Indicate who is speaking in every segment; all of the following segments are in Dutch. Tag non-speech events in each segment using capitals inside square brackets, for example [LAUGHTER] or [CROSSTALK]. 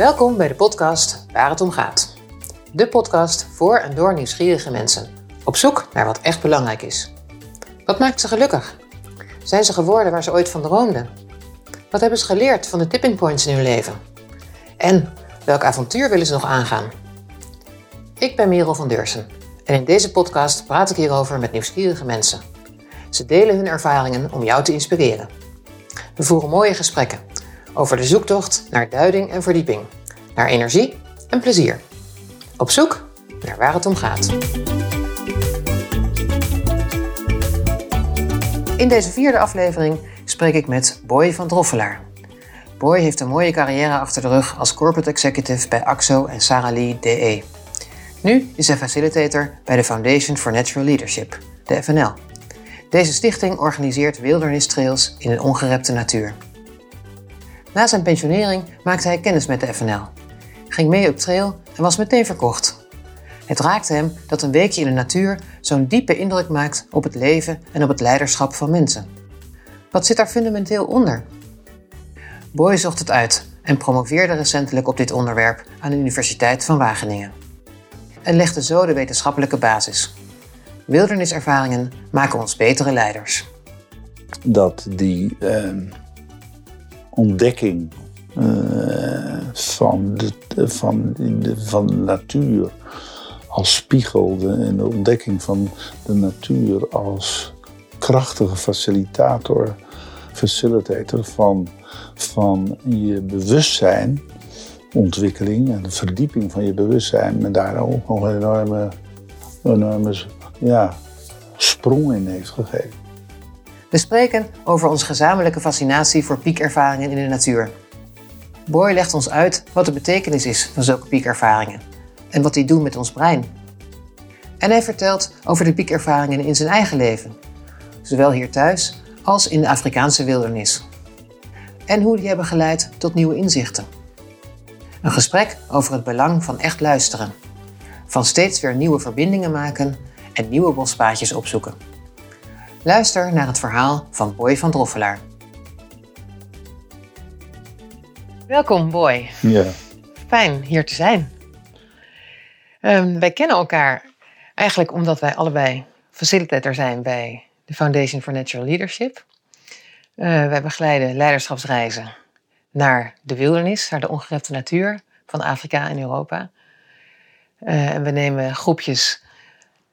Speaker 1: Welkom bij de podcast Waar het om gaat. De podcast voor en door nieuwsgierige mensen. Op zoek naar wat echt belangrijk is. Wat maakt ze gelukkig? Zijn ze geworden waar ze ooit van droomden? Wat hebben ze geleerd van de tipping points in hun leven? En welk avontuur willen ze nog aangaan? Ik ben Merel van Deursen en in deze podcast praat ik hierover met nieuwsgierige mensen. Ze delen hun ervaringen om jou te inspireren. We voeren mooie gesprekken over de zoektocht naar duiding en verdieping, naar energie en plezier. Op zoek naar waar het om gaat. In deze vierde aflevering spreek ik met Boy van Droffelaar. Boy heeft een mooie carrière achter de rug als corporate executive bij AXO en Sara Lee DE. Nu is hij facilitator bij de Foundation for Natural Leadership, de FNL. Deze stichting organiseert wilderness trails in een ongerepte natuur. Na zijn pensionering maakte hij kennis met de FNL, ging mee op trail en was meteen verkocht. Het raakte hem dat een weekje in de natuur zo'n diepe indruk maakt op het leven en op het leiderschap van mensen. Wat zit daar fundamenteel onder? Boy zocht het uit en promoveerde recentelijk op dit onderwerp aan de Universiteit van Wageningen. En legde zo de wetenschappelijke basis. Wilderniservaringen maken ons betere leiders.
Speaker 2: Dat die eh, ontdekking uh, van, de, van, de, van natuur als spiegel en de ontdekking van de natuur als krachtige facilitator, facilitator van, van je bewustzijn, ontwikkeling en de verdieping van je bewustzijn, me daar ook nog een enorme, enorme ja, sprong in heeft gegeven.
Speaker 1: We spreken over onze gezamenlijke fascinatie voor piekervaringen in de natuur. Boy legt ons uit wat de betekenis is van zulke piekervaringen en wat die doen met ons brein. En hij vertelt over de piekervaringen in zijn eigen leven, zowel hier thuis als in de Afrikaanse wildernis. En hoe die hebben geleid tot nieuwe inzichten. Een gesprek over het belang van echt luisteren, van steeds weer nieuwe verbindingen maken en nieuwe bospaadjes opzoeken. Luister naar het verhaal van Boy van Droffelaar. Welkom, Boy.
Speaker 2: Ja.
Speaker 1: Fijn hier te zijn. Um, wij kennen elkaar eigenlijk omdat wij allebei facilitator zijn bij de Foundation for Natural Leadership. Uh, wij begeleiden leiderschapsreizen naar de wildernis, naar de ongerepte natuur van Afrika en Europa. Uh, en we nemen groepjes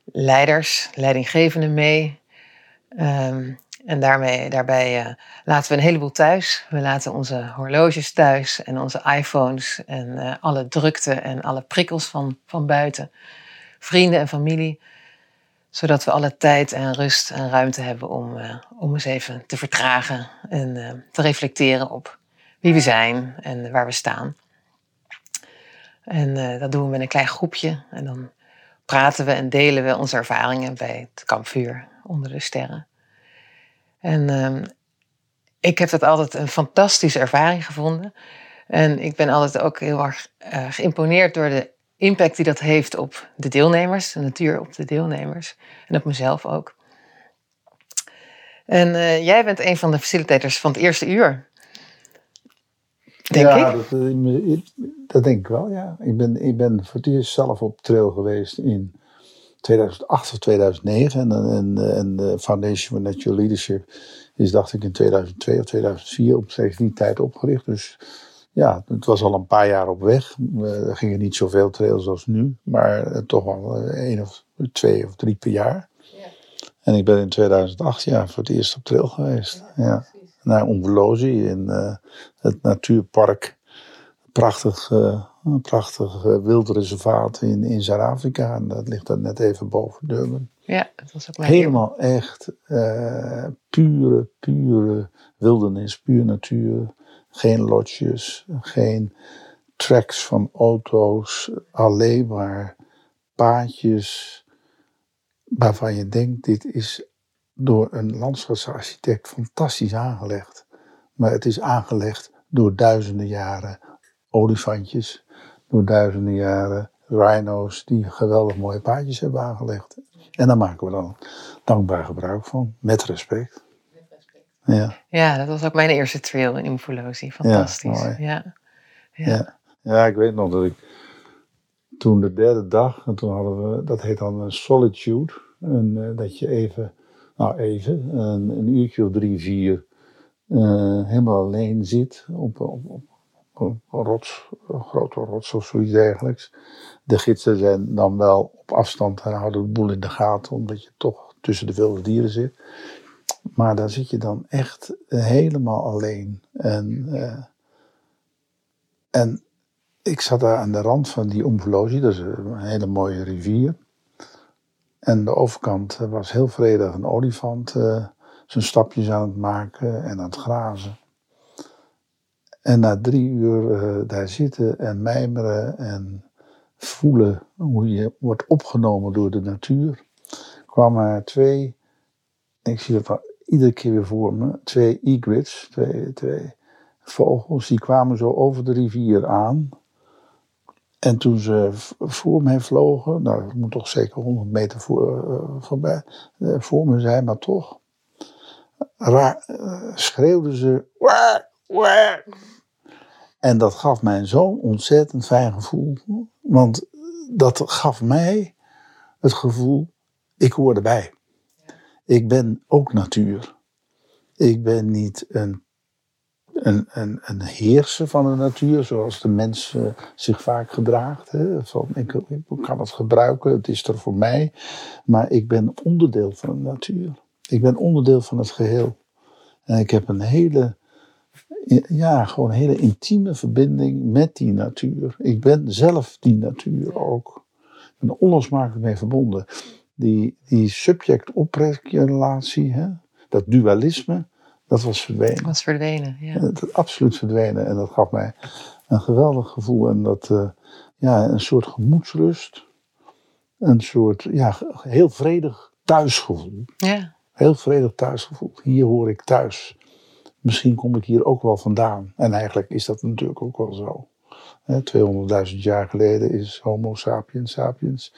Speaker 1: leiders, leidinggevenden mee. Um, en daarmee, daarbij uh, laten we een heleboel thuis. We laten onze horloges thuis en onze iPhones en uh, alle drukte en alle prikkels van, van buiten. Vrienden en familie. Zodat we alle tijd en rust en ruimte hebben om, uh, om eens even te vertragen en te reflecteren op wie we zijn en waar we staan. En dat doen we met een klein groepje. En dan praten we en delen we onze ervaringen bij het kampvuur onder de sterren. En uh, ik heb dat altijd een fantastische ervaring gevonden. En ik ben altijd ook heel erg uh, geïmponeerd door de impact die dat heeft op de deelnemers, de natuur op de deelnemers en op mezelf ook. En uh, jij bent een van de facilitators van het eerste uur. Denk
Speaker 2: ja,
Speaker 1: ik?
Speaker 2: Dat, eh, dat denk ik wel, ja. Ik ben, ik ben voor het eerst zelf op trail geweest in 2008 of 2009. En, en, en de Foundation for Natural Leadership is, dacht ik, in 2002 of 2004 op tegen die tijd opgericht. Dus ja, het was al een paar jaar op weg. Er gingen niet zoveel trails als nu, maar toch wel één of twee of drie per jaar. Ja. En ik ben in 2008 ja, voor het eerst op trail geweest. Ja, ja. Naar Umvelozi in uh, het natuurpark. Prachtig, uh, een prachtig uh, wildreservaat in, in Zuid-Afrika. En dat ligt dan net even boven Durban.
Speaker 1: Ja, dat was ook mijn
Speaker 2: Helemaal echt uh, pure, pure wildernis, puur natuur. Geen lodges, geen tracks van auto's. Alleen maar paadjes waarvan je denkt, dit is door een landschapsarchitect fantastisch aangelegd. Maar het is aangelegd door duizenden jaren olifantjes, door duizenden jaren rhino's die geweldig mooie paadjes hebben aangelegd. En daar maken we dan dankbaar gebruik van, met respect.
Speaker 1: Met respect.
Speaker 2: Ja.
Speaker 1: ja, dat was ook mijn eerste trail in Umfolosi. Fantastisch.
Speaker 2: Ja.
Speaker 1: Ja.
Speaker 2: Ja. ja. Ja, ik weet nog dat ik toen de derde dag, en toen hadden we, dat heet dan een solitude. En, eh, dat je even, nou even, een, een uurtje of drie, vier, eh, helemaal alleen zit op, op, op een rots, een grote rots of zoiets dergelijks. De gidsen zijn dan wel op afstand en houden de boel in de gaten, omdat je toch tussen de wilde dieren zit. Maar daar zit je dan echt helemaal alleen. En, eh, en ik zat daar aan de rand van die Omvelogie, dat is een hele mooie rivier. En de overkant was heel vredig een olifant zijn stapjes aan het maken en aan het grazen. En na drie uur uh, daar zitten en mijmeren en voelen hoe je wordt opgenomen door de natuur, kwamen er twee, ik zie dat iedere keer weer voor me, twee egrets, twee, twee vogels, die kwamen zo over de rivier aan. En toen ze voor mij vlogen, nou dat moet toch zeker 100 meter voor, uh, voorbij, uh, voor me zijn, maar toch, schreeuwden ze. Wah, wah. En dat gaf mij zo'n ontzettend fijn gevoel. Want dat gaf mij het gevoel, ik hoor erbij. Ik ben ook natuur. Ik ben niet een een, een, een heerser van de natuur, zoals de mens zich vaak gedraagt. Hè? Van, ik, kan het gebruiken, het is er voor mij. Maar ik ben onderdeel van de natuur. Ik ben onderdeel van het geheel. En ik heb een hele, ja, gewoon een hele intieme verbinding met die natuur. Ik ben zelf die natuur ook. Ben onlosmakelijk mee verbonden. Die, die subject-object-relatie, dat dualisme dat was verdwenen. Dat
Speaker 1: was verdwenen, ja. Dat,
Speaker 2: absoluut verdwenen. En dat gaf mij een geweldig gevoel. En dat, uh, ja, een soort gemoedsrust. Een soort, ja, heel vredig thuisgevoel.
Speaker 1: Ja.
Speaker 2: Heel vredig thuisgevoel. Hier hoor ik thuis. Misschien kom ik hier ook wel vandaan. En eigenlijk is dat natuurlijk ook wel zo. 200.000 jaar geleden is Homo sapiens sapiens,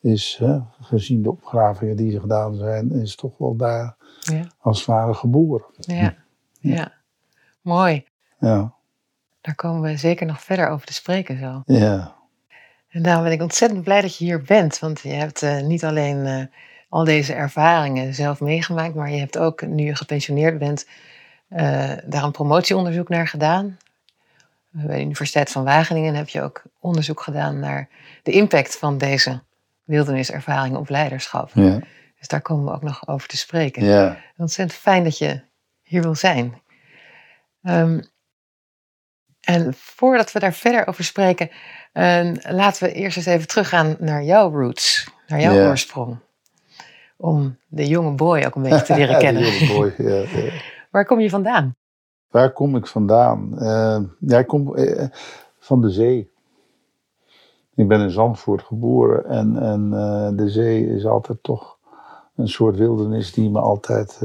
Speaker 2: is, hè, gezien de opgravingen die er gedaan zijn, is toch wel daar ja. als het ware geboren.
Speaker 1: Ja. ja, mooi.
Speaker 2: Ja.
Speaker 1: Daar komen we zeker nog verder over te spreken zo.
Speaker 2: Ja.
Speaker 1: En daarom ben ik ontzettend blij dat je hier bent, want je hebt uh, niet alleen uh, al deze ervaringen zelf meegemaakt, maar je hebt ook, nu je gepensioneerd bent, daar een promotieonderzoek naar gedaan. Bij de Universiteit van Wageningen heb je ook onderzoek gedaan naar de impact van deze wilderniservaringen op leiderschap.
Speaker 2: Ja.
Speaker 1: Dus daar komen we ook nog over te spreken.
Speaker 2: Ja.
Speaker 1: Ontzettend fijn dat je hier wil zijn. Um, en voordat we daar verder over spreken, uh, laten we eerst eens even teruggaan naar jouw roots, naar jouw oorsprong. Om de jonge boy ook een beetje te leren [LAUGHS] kennen.
Speaker 2: de jonge boy, ja, ja.
Speaker 1: Waar kom je vandaan?
Speaker 2: Waar kom ik vandaan? Uh, ja, ik kom uh, van de zee. Ik ben in Zandvoort geboren en, en de zee is altijd toch een soort wildernis die me altijd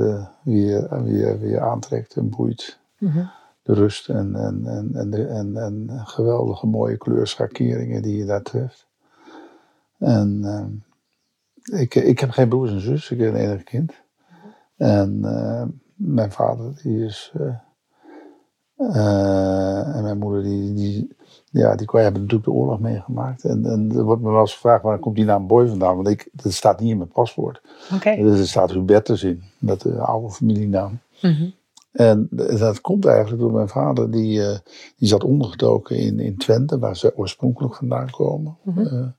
Speaker 2: weer, weer, weer aantrekt en boeit.
Speaker 1: -hmm.
Speaker 2: De rust en, en, en, en, de, en, en geweldige mooie kleurschakeringen die je daar treft. En ik, ik heb geen broers en zus, ik ben een enige kind. En mijn vader die is. en mijn moeder die, die, ja, die hebben natuurlijk de oorlog meegemaakt. En, en er wordt me wel eens gevraagd, waar komt die naam Boy vandaan? Want ik, dat staat niet in mijn paspoort.
Speaker 1: Okay.
Speaker 2: Dus er staat Hubertus in, dat de oude familienaam.
Speaker 1: Mm -hmm.
Speaker 2: En dat komt eigenlijk door mijn vader, die, uh, die zat ondergedoken in, in Twente, waar ze oorspronkelijk vandaan komen.
Speaker 1: Mm -hmm.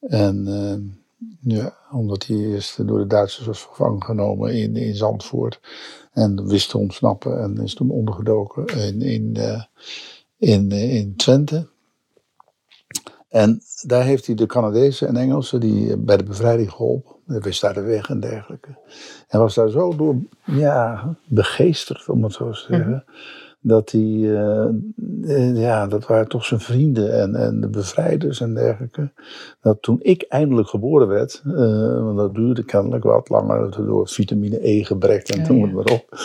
Speaker 2: uh, en ja, omdat hij eerst door de Duitsers was gevangen genomen in, in Zandvoort. En wist te ontsnappen en is toen ondergedoken in, in in, in Twente. En daar heeft hij de Canadezen en Engelsen die bij de bevrijding geholpen. Hij wist daar de weg en dergelijke. En was daar zo door ja, begeesterd, om het zo te zeggen. Mm -hmm. Dat hij, uh, ja, dat waren toch zijn vrienden en, en de bevrijders en dergelijke. Dat toen ik eindelijk geboren werd, uh, want dat duurde kennelijk wat langer, door vitamine E gebrek en ja, noem het maar op.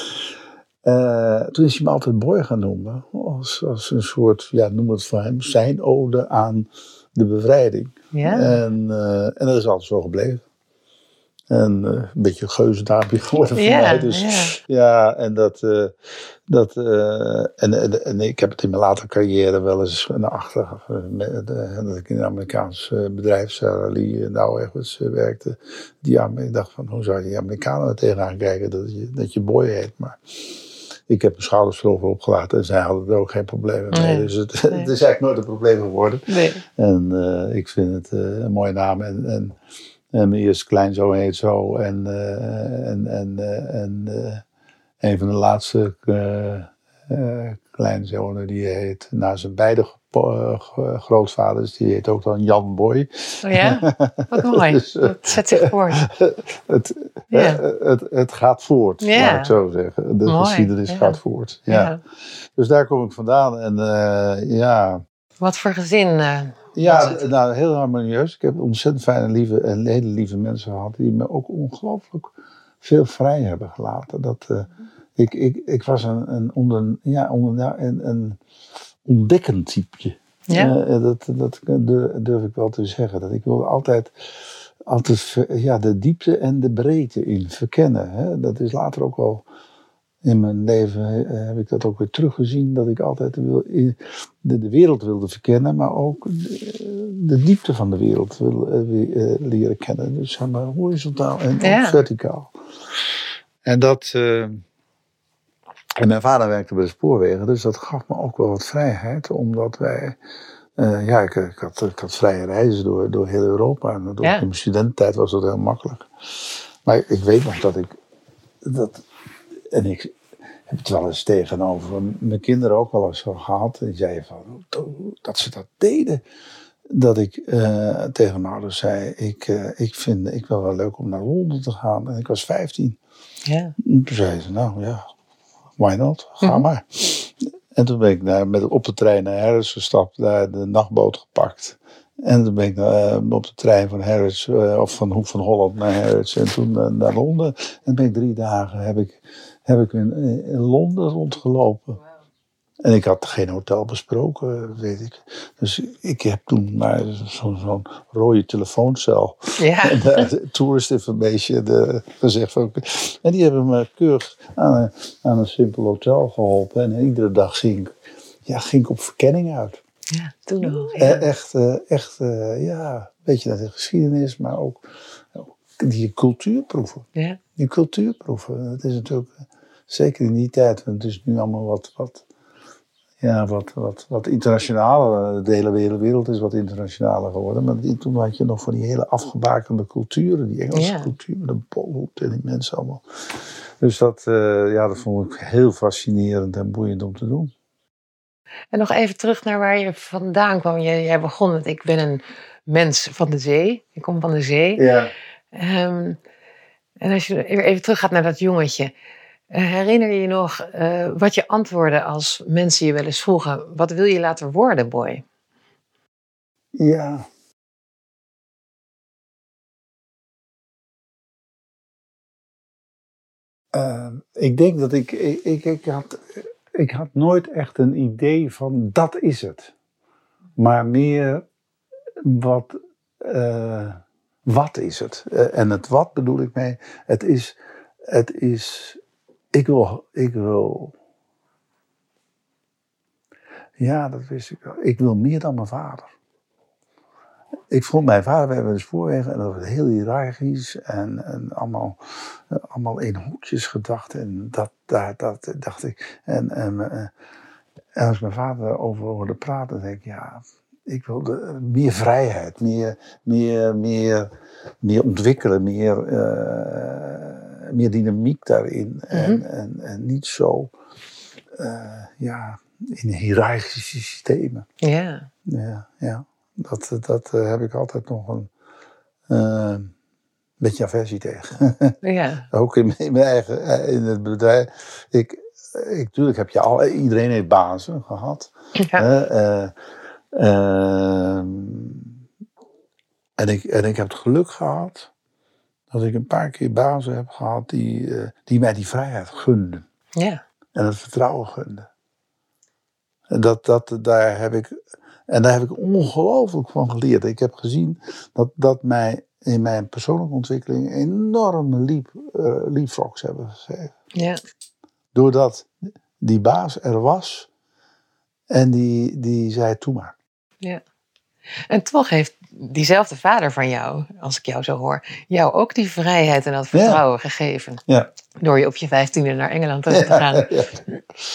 Speaker 2: Uh, toen is hij me altijd Boy gaan noemen. Als, als een soort, ja, noem het voor hem, zijn ode aan de bevrijding.
Speaker 1: Ja.
Speaker 2: En, en dat is altijd zo gebleven. En eh, een beetje een geuzendaampje geworden voor mij. Dus
Speaker 1: ja.
Speaker 2: ja, en dat. eh, dat eh, en, en, en ik heb het in mijn latere carrière wel eens naar achter. dat ik in een Amerikaans bedrijf, Sarah Lee nou ergens werkte. Die, ik dacht van, hoe zou die Amerikanen er tegenaan kijken dat je, dat je boy heet. Maar ik heb mijn schouders erover opgelaten en zij hadden er ook geen problemen mee.
Speaker 1: Nee.
Speaker 2: Dus het,
Speaker 1: Nee. [LAUGHS]
Speaker 2: het is eigenlijk nooit een probleem geworden.
Speaker 1: Nee.
Speaker 2: En ik vind het een mooie naam. En, en, en mijn eerste kleinzoon heet zo. En, eh, en, en, eh, en eh, een van de laatste eh, eh, kleinzonen die heet, na zijn beide eh, grootvaders, die heet ook dan Jan Boy.
Speaker 1: Oh ja? Wat [LAUGHS] mooi.
Speaker 2: Dus, eh,
Speaker 1: Dat zet zich voort. [LAUGHS]
Speaker 2: het,
Speaker 1: Ja.
Speaker 2: eh, het, het gaat voort,
Speaker 1: Ja.
Speaker 2: laat ik zo zeggen. De
Speaker 1: Mooi,
Speaker 2: geschiedenis
Speaker 1: ja.
Speaker 2: gaat voort. Ja. Dus daar kom ik vandaan. En eh, ja,
Speaker 1: Wat voor gezin? eh,
Speaker 2: Ja, nou, heel harmonieus. Ik heb ontzettend fijne lieve, en hele lieve mensen gehad die me ook ongelooflijk veel vrij hebben gelaten. Dat, eh, ik, ik, ik was een, een, onder, ja, onder, een, een ontdekkend typeje.
Speaker 1: Ja?
Speaker 2: Eh, dat, dat durf, ik wel te zeggen. Dat ik wilde altijd, altijd ja, de diepte en de breedte in verkennen. Hè. Dat is later ook wel in mijn leven eh, heb ik dat ook weer teruggezien. Dat ik altijd wil, de, de wereld wilde verkennen, maar ook de, de diepte van de wereld wil, eh, eh, leren kennen. Dus zeg maar horizontaal en
Speaker 1: Ja.
Speaker 2: verticaal. En dat. en mijn vader werkte bij de spoorwegen, dus dat gaf me ook wel wat vrijheid, omdat wij. ja, ik, ik, had, ik had vrije reizen door, door heel Europa. En door,
Speaker 1: Ja.
Speaker 2: In mijn studententijd was dat heel makkelijk. Maar ik weet nog dat ik. Dat, en ik heb het wel eens tegenover mijn kinderen ook wel eens zo gehad. En die zeiden van, dat ze dat deden. Dat ik eh, tegen mijn ouders zei, ik, eh, ik vind ik wel wel leuk om naar Londen te gaan. En ik was 15.
Speaker 1: Ja.
Speaker 2: En toen zei ze, nou ja, why not? Ga
Speaker 1: Mhm.
Speaker 2: maar. En toen ben ik naar, met, op de trein naar Harrods gestapt, daar de nachtboot gepakt. En toen ben ik eh, op de trein van Harrods, eh, of van Hoek van Holland naar Harrods en toen naar Londen. En ben ik drie dagen heb ik, heb ik in, in Londen rondgelopen. En ik had geen hotel besproken, weet ik. Dus ik heb toen maar zo'n zo'n rode telefooncel
Speaker 1: Ja. [LAUGHS]
Speaker 2: en de tourist information de, gezegd van, en die hebben me keurig aan een, aan een simpel hotel geholpen. En iedere dag ging ik, ja, ging ik op verkenning uit.
Speaker 1: ja, toen al.
Speaker 2: Eh,
Speaker 1: Ja.
Speaker 2: Echt, eh, echt eh, ja, een beetje naar de geschiedenis, maar ook die cultuurproeven.
Speaker 1: Ja.
Speaker 2: Die cultuurproeven, het is natuurlijk, eh, zeker in die tijd, want het is nu allemaal wat, wat, ja, wat, wat, wat internationaler. De hele wereld, wereld is wat internationaler geworden. Maar die, toen had je nog van die hele afgebakende culturen, die Engelse
Speaker 1: Ja.
Speaker 2: cultuur, met de bolhoed en die mensen allemaal. Dus dat, eh, ja, dat vond ik heel fascinerend en boeiend om te doen.
Speaker 1: En nog even terug naar waar je vandaan kwam. Jij, jij begon met, ik ben een mens van de zee. Ik kom van de zee.
Speaker 2: Ja.
Speaker 1: Ehm, en als je even even teruggaat naar dat jongetje. eh, herinner je je nog eh, wat je antwoordde als mensen je wel eens vroegen: wat wil je later worden, boy?
Speaker 2: Ja. Eh, ik denk dat ik, ik, ik, ik had, ik had nooit echt een idee van dat is het. Maar meer wat, eh, wat is het? Eh, en het wat bedoel ik mee, het is, het is, ik wil, ik wil, ja dat wist ik wel, ik wil meer dan mijn vader ik vond mijn vader, we hebben de spoorwegen en dat was heel hiërarchisch en, en allemaal, allemaal in hoekjes gedacht. En dat, daar, dat dacht ik. En, en, eh, als mijn vader over hoorde praten, denk ik, ja, ik wilde meer vrijheid, meer, meer, meer, meer ontwikkelen, meer, eh, meer dynamiek daarin. en, en, en niet zo eh, ja, in hiërarchische systemen.
Speaker 1: Ja,
Speaker 2: Ja, ja. Dat, dat eh, heb ik altijd nog een eh, beetje aversie tegen. [LAUGHS]
Speaker 1: ja,
Speaker 2: Ook in, mijn- in mijn eigen eh, in het bedrijf. Ik, ik, natuurlijk heb je al, iedereen heeft bazen gehad.
Speaker 1: ja.
Speaker 2: Eh, ehm, en, ik, en ik heb het geluk gehad dat ik een paar keer bazen heb gehad die, eh, die mij die vrijheid gunden
Speaker 1: ja.
Speaker 2: en het vertrouwen gunde. En dat, dat, daar heb ik, en daar heb ik ongelooflijk van geleerd. Ik heb gezien dat dat mij in mijn persoonlijke ontwikkeling enorme leap, uh, leapfrogs hebben gegeven.
Speaker 1: Ja.
Speaker 2: Doordat die baas er was en die, die zei: Toe maar.
Speaker 1: Ja. En toch heeft diezelfde vader van jou, als ik jou zo hoor, jou ook die vrijheid en dat vertrouwen gegeven.
Speaker 2: Ja.
Speaker 1: Door je op je vijftiende naar Engeland te gaan. [LAUGHS]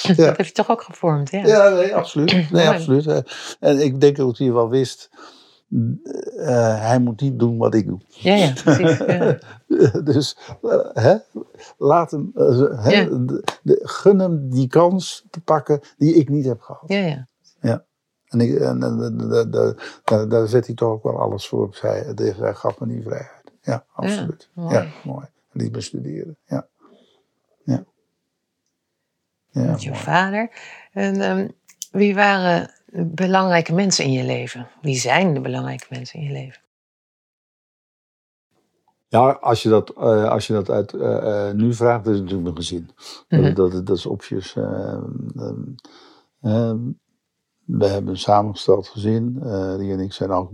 Speaker 1: Ja. Dat heeft je toch ook gevormd, ja?
Speaker 2: Ja, nee, absoluut. [CLEARS THROAT] Nee, absoluut. En ik denk dat hij wel wist, uh, hij moet niet doen wat ik doe.
Speaker 1: Ja, ja, precies. [LAUGHS]
Speaker 2: Dus uh, hè, laat hem, uh, hè, de, de, gun hem die kans te pakken die ik niet heb gehad.
Speaker 1: Ja, ja.
Speaker 2: ja. En, ik, en, en daar zet hij toch ook wel alles voor opzij. Hij gaf me die vrijheid. Ja, absoluut. Ja, mooi. Ja, mooi. Liet me studeren. Ja. Ja.
Speaker 1: ja Met je vader. En um, wie waren belangrijke mensen in je leven? Wie zijn de belangrijke mensen in je leven?
Speaker 2: Ja, als je dat, uh, als je dat uit uh, uh, nu vraagt, is natuurlijk mijn gezin. Mm -hmm. dat, dat, dat, is obvious. We hebben een samengesteld gezin. die en ik zijn al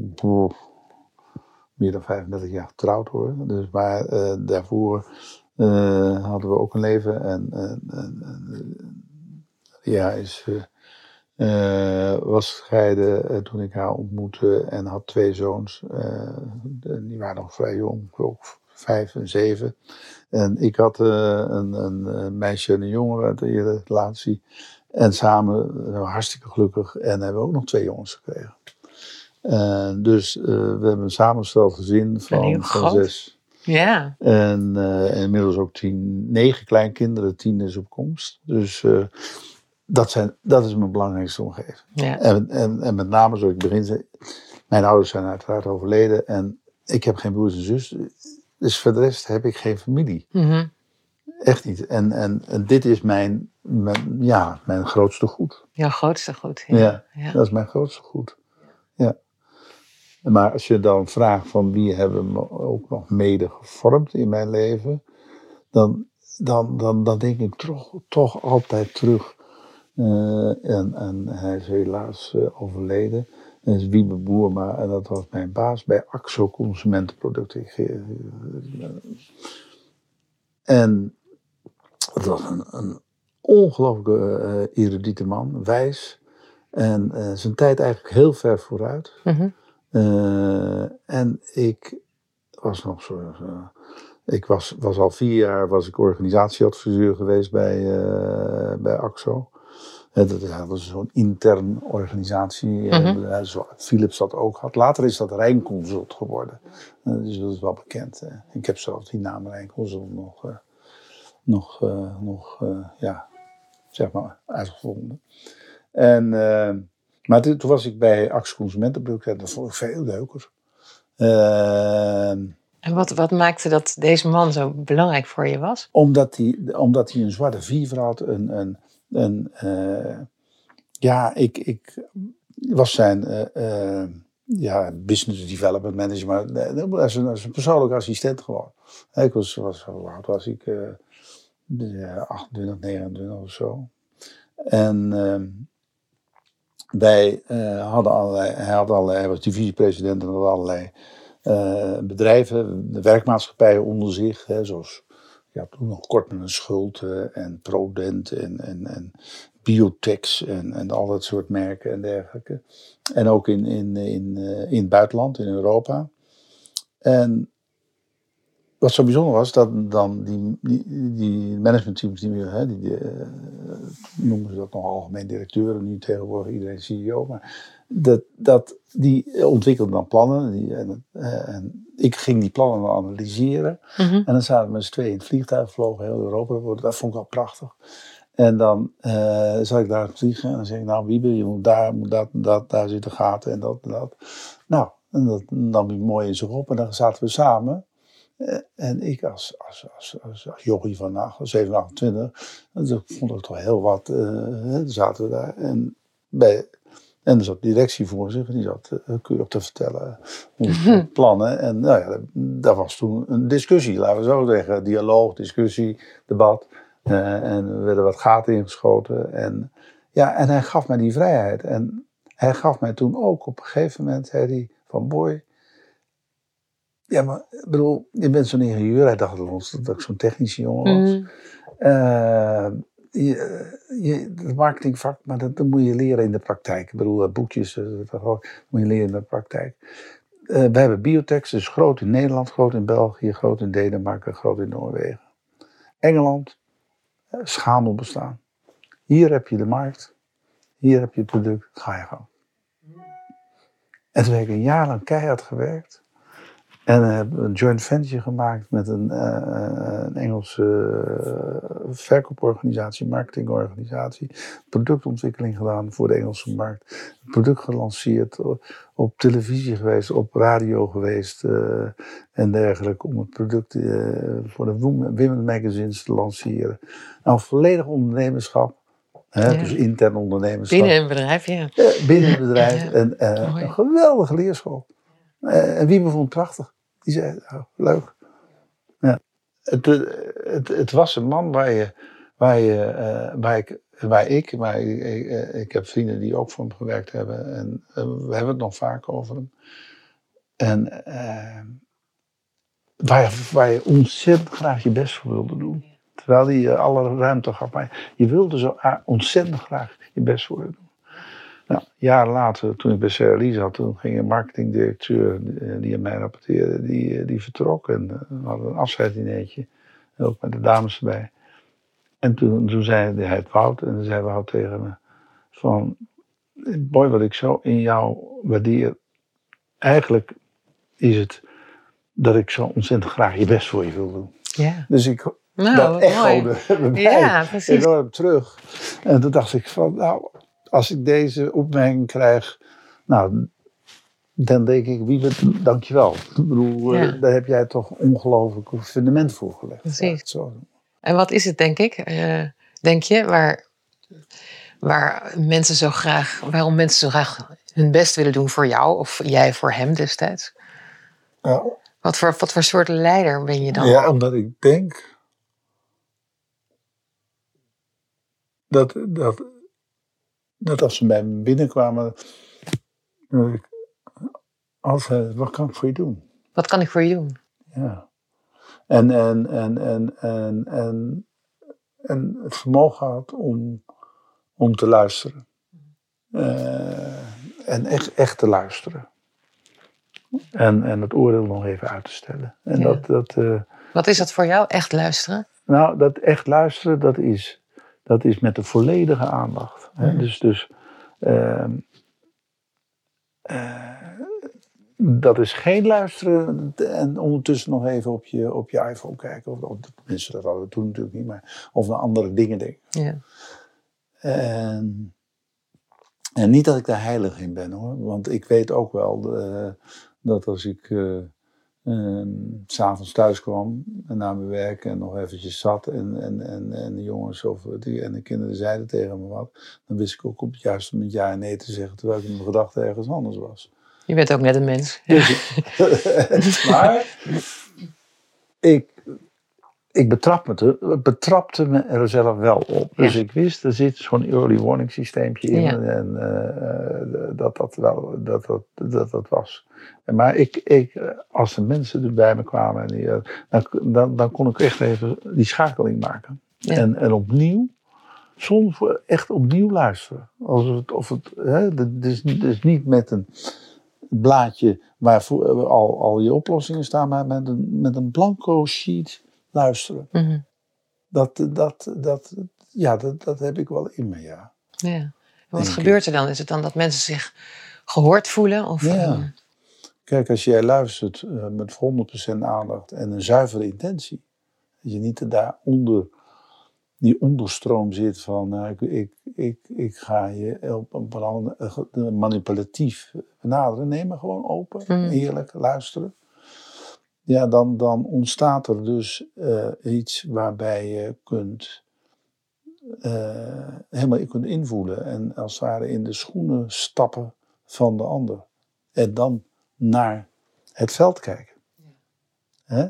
Speaker 2: meer dan 35 jaar getrouwd hoor. Dus, maar daarvoor hadden we ook een leven. En, ja, is was gescheiden toen ik haar ontmoette en had twee zoons. Die waren nog vrij jong, ook vijf en zeven. En ik had een, een, meisje en een jongen uit de relatie. En samen zijn we hartstikke gelukkig en hebben we ook nog twee jongens gekregen. dus we hebben een samenstel gezin van, van zes.
Speaker 1: Ja.
Speaker 2: En inmiddels ook tien, negen kleinkinderen, tien is op komst. Dus dat, zijn, dat is mijn belangrijkste omgeving.
Speaker 1: Ja.
Speaker 2: En, en, en met name, zoals ik begin zei, mijn ouders zijn uiteraard overleden en ik heb geen broers en zus. Dus voor de rest heb ik geen familie.
Speaker 1: Mm
Speaker 2: Echt niet. En, en, en dit is mijn, mijn, ja, mijn grootste goed.
Speaker 1: Jouw grootste goed,
Speaker 2: ja. ja. ja. Dat is mijn grootste goed. Ja. Maar als je dan vraagt van wie hebben me ook nog mede gevormd in mijn leven, dan, dan, dan, dan denk ik toch, toch altijd terug uh, en, en, hij is helaas uh, overleden. Dat is Wiebe Boerma en dat was mijn baas bij AXO Consumentenproducten. En het was een, een ongelooflijke uh, erudite man, wijs. En zijn tijd eigenlijk heel ver vooruit.
Speaker 1: Mm -hmm.
Speaker 2: en ik was nog zo. ik was, was al vier jaar was ik organisatieadviseur geweest bij, bij AXO. Dat was zo'n intern organisatie. Mm -hmm. Philips dat ook had. Later is dat Rijnconsult geworden. Eh, dus dat is wel bekend. Ik heb zelf die naam Rijnconsult nog, nog, nog ja, zeg maar, uitgevonden. En, maar toen was ik bij Axe Consumentenproducten. Dat vond ik veel leuker.
Speaker 1: en wat, wat maakte dat deze man zo belangrijk voor je was?
Speaker 2: Omdat hij, omdat hij een zwarte viever had. Een, een, en uh, ja, ik, ik was zijn ja, business development manager, maar als een, als een persoonlijk assistent gewoon. Ik was, was hoe oud was ik? 28, 29 of zo. En ehm, wij hadden allerlei, hij, had allerlei, hij was divisiepresident en allerlei bedrijven, de werkmaatschappijen onder zich, hè, zoals ja, toen nog kort met een schuld en Prodent en, en, en Biotex en, en al dat soort merken en dergelijke. En ook in, in, in, eh, in het buitenland, in Europa. En wat zo bijzonder was, dat dan die, die, die managementteams, die, hè, die, die uh, noemen ze dat nog algemeen directeuren, nu tegenwoordig iedereen CEO, maar dat, dat, die ontwikkelden dan plannen. Die, en, eh, en, ik ging die plannen analyseren.
Speaker 1: Mm -hmm.
Speaker 2: En dan zaten we met z'n tweeën in het vliegtuig, vlogen heel Europa. Dat vond ik wel prachtig. En dan uh, zat ik daar vliegen en dan zeg ik, nou Wiebe, je moet daar, moet dat, dat, daar zitten gaten en dat en dat. Nou, en dat nam hij mooi in zich op en dan zaten we samen. Uh, en ik als, als, als, als, als jochie van nou, 27, 28, dat vond ik toch heel wat. Uh, zaten we daar en bij en er zat directie voor zich, die zat uh, keurig te vertellen onze [LAUGHS] plannen. En nou ja, daar was toen een discussie, laten we zo zeggen. Dialoog, discussie, debat. Uh, en er werden wat gaten ingeschoten. En, ja, en hij gaf mij die vrijheid. En hij gaf mij toen ook op een gegeven moment, zei hij, van boy, Ja, maar ik bedoel, je bent zo'n ingenieur. Hij dacht dat ik zo'n technische jongen was.
Speaker 1: Mhm.
Speaker 2: Eh, je, je, het marketingvak, maar dat, dat moet je leren in de praktijk. Ik bedoel, boekjes, eh, dat moet je leren in de praktijk. Uh, we hebben Biotex, dus groot in Nederland, groot in België, groot in Denemarken, groot in Noorwegen. Engeland, schamel bestaan. Hier heb je de markt, hier heb je het product, ga je gang. En toen heb ik een jaar lang keihard gewerkt. En hebben een joint venture gemaakt met een, uh, een Engelse uh, verkooporganisatie, marketingorganisatie. Productontwikkeling gedaan voor de Engelse markt. product gelanceerd, op televisie geweest, op radio geweest uh, en dergelijke. Om het product voor de Women Magazines te lanceren. Nou, volledig ondernemerschap. Hè,
Speaker 1: Ja.
Speaker 2: Dus intern ondernemerschap.
Speaker 1: Binnen een bedrijf, ja.
Speaker 2: Ja, binnen het bedrijf.
Speaker 1: Ja.
Speaker 2: En, eh, een geweldige leerschool. Eh, en wie me vond prachtig. Die zei, oh, leuk. Ja. Het, eh, het, het was een man waar, je, waar, je, eh, waar, ik, waar ik, maar ik, eh, ik heb vrienden die ook voor hem gewerkt hebben. En we hebben het nog vaak over hem. En waar, je- waar je ontzettend graag je best voor wilde doen. Terwijl hij alle ruimte gaf. Maar je wilde zo ah, ontzettend graag je best voor doen. Nou, jaren later, toen ik bij CRI zat, toen ging een marketingdirecteur eh, die aan mij rapporteerde, die, eh, die vertrok. En eh, we hadden een afscheidsdineetje, ook met de dames erbij. En toen, toen zei hij het Wout, en toen zei Wout tegen me van, boy, wat ik zo in jou waardeer, eigenlijk is het dat ik zo ontzettend graag je best voor je wil doen.
Speaker 1: Ja.
Speaker 2: Dus ik,
Speaker 1: Nou,
Speaker 2: dat echode [LAUGHS] bij
Speaker 1: Ja, precies.
Speaker 2: enorm terug. En toen dacht ik van, nou, als ik deze opmerking krijg, nou, dan denk ik, Wiebert, dankjewel. Ik bedoel, eh,
Speaker 1: Ja.
Speaker 2: daar heb jij toch ongelooflijk een fundament voor gelegd.
Speaker 1: Precies.
Speaker 2: Zo.
Speaker 1: En wat is het, denk ik, eh, denk je, waar, waar mensen zo graag, waarom mensen zo graag hun best willen doen voor jou of jij voor hem destijds?
Speaker 2: Ja,
Speaker 1: Wat voor, wat voor soort leider ben je dan?
Speaker 2: ja, omdat ik denk dat, dat, dat als ze bij me binnenkwamen, dat ik altijd, wat kan ik voor je doen?
Speaker 1: Wat kan ik voor je doen?
Speaker 2: Ja. En, en, en, en, en, en, en het vermogen had om, om te luisteren. Eh, en echt, echt te luisteren. En, en het oordeel nog even uit te stellen. En
Speaker 1: Ja.
Speaker 2: dat, dat, eh,
Speaker 1: Wat is dat voor jou? Echt luisteren?
Speaker 2: nou, dat echt luisteren, dat is, dat is met de volledige aandacht. Hè?
Speaker 1: Mhm.
Speaker 2: Dus, dus ehm, eh, dat is geen luisteren en ondertussen nog even op je, op je iPhone kijken. Of, of tenminste, dat hadden we toen natuurlijk niet, maar of naar andere dingen denken.
Speaker 1: Ja.
Speaker 2: En, en niet dat ik daar heilig in ben hoor, want ik weet ook wel eh, dat als ik ehm, s'avonds thuis kwam en na mijn werk en nog eventjes zat en, en, en, en de jongens of die, en de kinderen zeiden tegen me wat, dan wist ik ook op het juiste moment ja en nee te zeggen, terwijl ik in mijn gedachten ergens anders was.
Speaker 1: Je bent ook net een mens.
Speaker 2: Dus, [LAUGHS] [LAUGHS] maar ik, ik betrap me te, betrapte me er zelf wel op. Dus ik wist, er zit zo'n early warning systeempje in.
Speaker 1: Ja.
Speaker 2: En eh, eh, dat, dat, wel, dat, dat, dat dat was. Maar ik, ik, als de mensen er bij me kwamen, en die, eh, dan, dan, dan kon ik echt even die schakeling maken.
Speaker 1: Ja.
Speaker 2: En, en opnieuw, soms echt opnieuw luisteren. Alsof het, of het, hè, dus, dus niet met een blaadje waar al, al je oplossingen staan, maar met een, met een blanco sheet luisteren.
Speaker 1: Mhm.
Speaker 2: Dat, dat, dat, ja, dat, dat heb ik wel in me, ja.
Speaker 1: ja. En wat
Speaker 2: Denk ik.
Speaker 1: gebeurt er dan? Is het dan dat mensen zich gehoord voelen? Of,
Speaker 2: Ja.
Speaker 1: eh,
Speaker 2: Kijk, als jij luistert eh, met 100% aandacht en een zuivere intentie, dat je niet daaronder, die onderstroom zit van, nou, ik, ik, ik, ik ga je op een bepaalde, eh, manipulatief benaderen. Nee, maar gewoon open,
Speaker 1: Mm.
Speaker 2: eerlijk luisteren. Ja, dan, dan ontstaat er dus eh, iets waarbij je kunt eh, helemaal in kunt invoelen en als het ware in de schoenen stappen van de ander. En dan naar het veld kijken. Hè?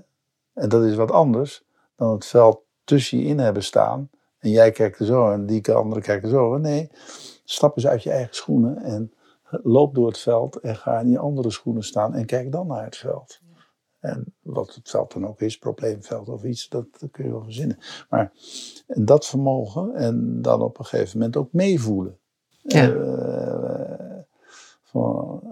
Speaker 2: En dat is wat anders dan het veld tussen je in hebben staan. En jij kijkt er zo en die andere kijkt er zo. Nee, stap eens uit je eigen schoenen en loop door het veld en ga in die andere schoenen staan en kijk dan naar het veld. En wat het veld dan ook is, probleemveld of iets, dat, dat kun je wel verzinnen. Maar dat vermogen en dan op een gegeven moment ook meevoelen.
Speaker 1: Ja.
Speaker 2: Eh, van,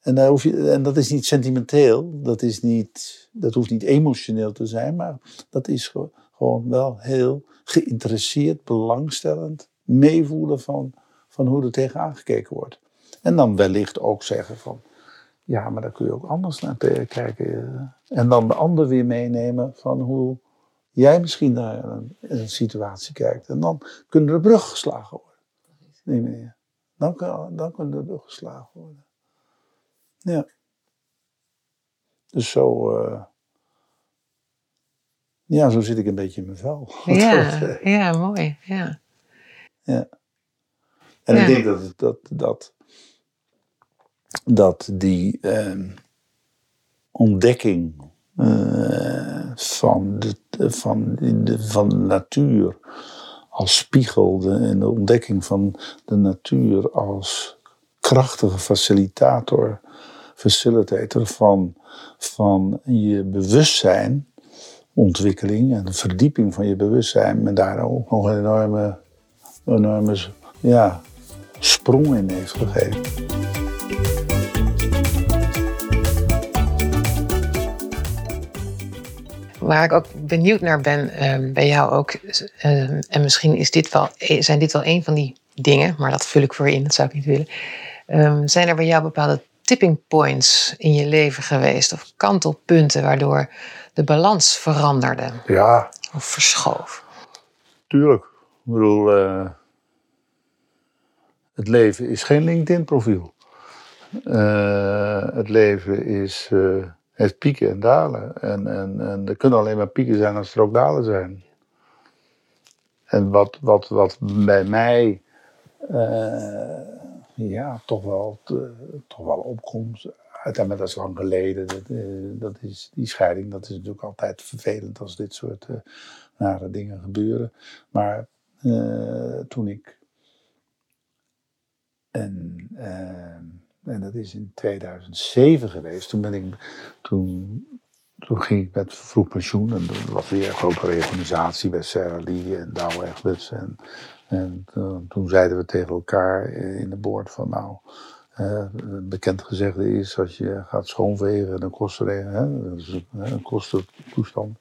Speaker 2: en, daar hoef je, en dat is niet sentimenteel, dat, is niet, dat hoeft niet emotioneel te zijn, maar dat is ge- gewoon wel heel geïnteresseerd, belangstellend, meevoelen van, van hoe er tegenaan gekeken wordt. En dan wellicht ook zeggen van, ja, maar daar kun je ook anders naar kijken. En dan de ander weer meenemen van hoe jij misschien naar een, een situatie kijkt. En dan kunnen er bruggen geslagen worden. Die manier. Dan, kan, dan kunnen er bruggen geslagen worden. Ja. Dus zo, eh, ja, zo zit ik een beetje in mijn vel. [LAUGHS]
Speaker 1: Ja, ja, mooi. Ja.
Speaker 2: En
Speaker 1: Ja.
Speaker 2: ik denk dat, dat, dat, dat die ehm, ontdekking eh, van, de, van, de, van natuur als spiegel en de ontdekking van de natuur als krachtige facilitator, facilitator van, van je bewustzijn, ontwikkeling en de verdieping van je bewustzijn, me daar ook nog een enorme, enorme ja, sprong in heeft gegeven.
Speaker 1: Waar ik ook benieuwd naar ben ehm, bij jou ook, ehm, en misschien is dit wel, eh, zijn dit wel een van die dingen, maar dat vul ik voor je in, dat zou ik niet willen. Ehm, zijn er bij jou bepaalde tipping points in je leven geweest of kantelpunten waardoor de balans veranderde
Speaker 2: Ja,
Speaker 1: of verschoof?
Speaker 2: tuurlijk. Ik bedoel, eh, het leven is geen LinkedIn-profiel. Eh, het leven is, eh, heeft pieken en dalen. En, en, en er kunnen alleen maar pieken zijn als er ook dalen zijn. En wat, wat, wat bij mij eh, ja, toch, wel, te- toch wel opkomt, uiteindelijk dat is lang geleden, dat, eh, dat is, die scheiding, dat is natuurlijk altijd vervelend als dit soort eh, nare dingen gebeuren. Maar eh, toen ik en, eh, en dat is in 2007 geweest. Toen, ben ik, toen, toen ging ik met vroeg pensioen. En dat was weer een grote reorganisatie bij Sarah Lee en Douwe Egberts. En, en toen, toen zeiden we tegen elkaar eh, in de boord van nou... eh, een bekend gezegde is, als je gaat schoonvegen, dan kost er hè, dat is een, kostentoestand.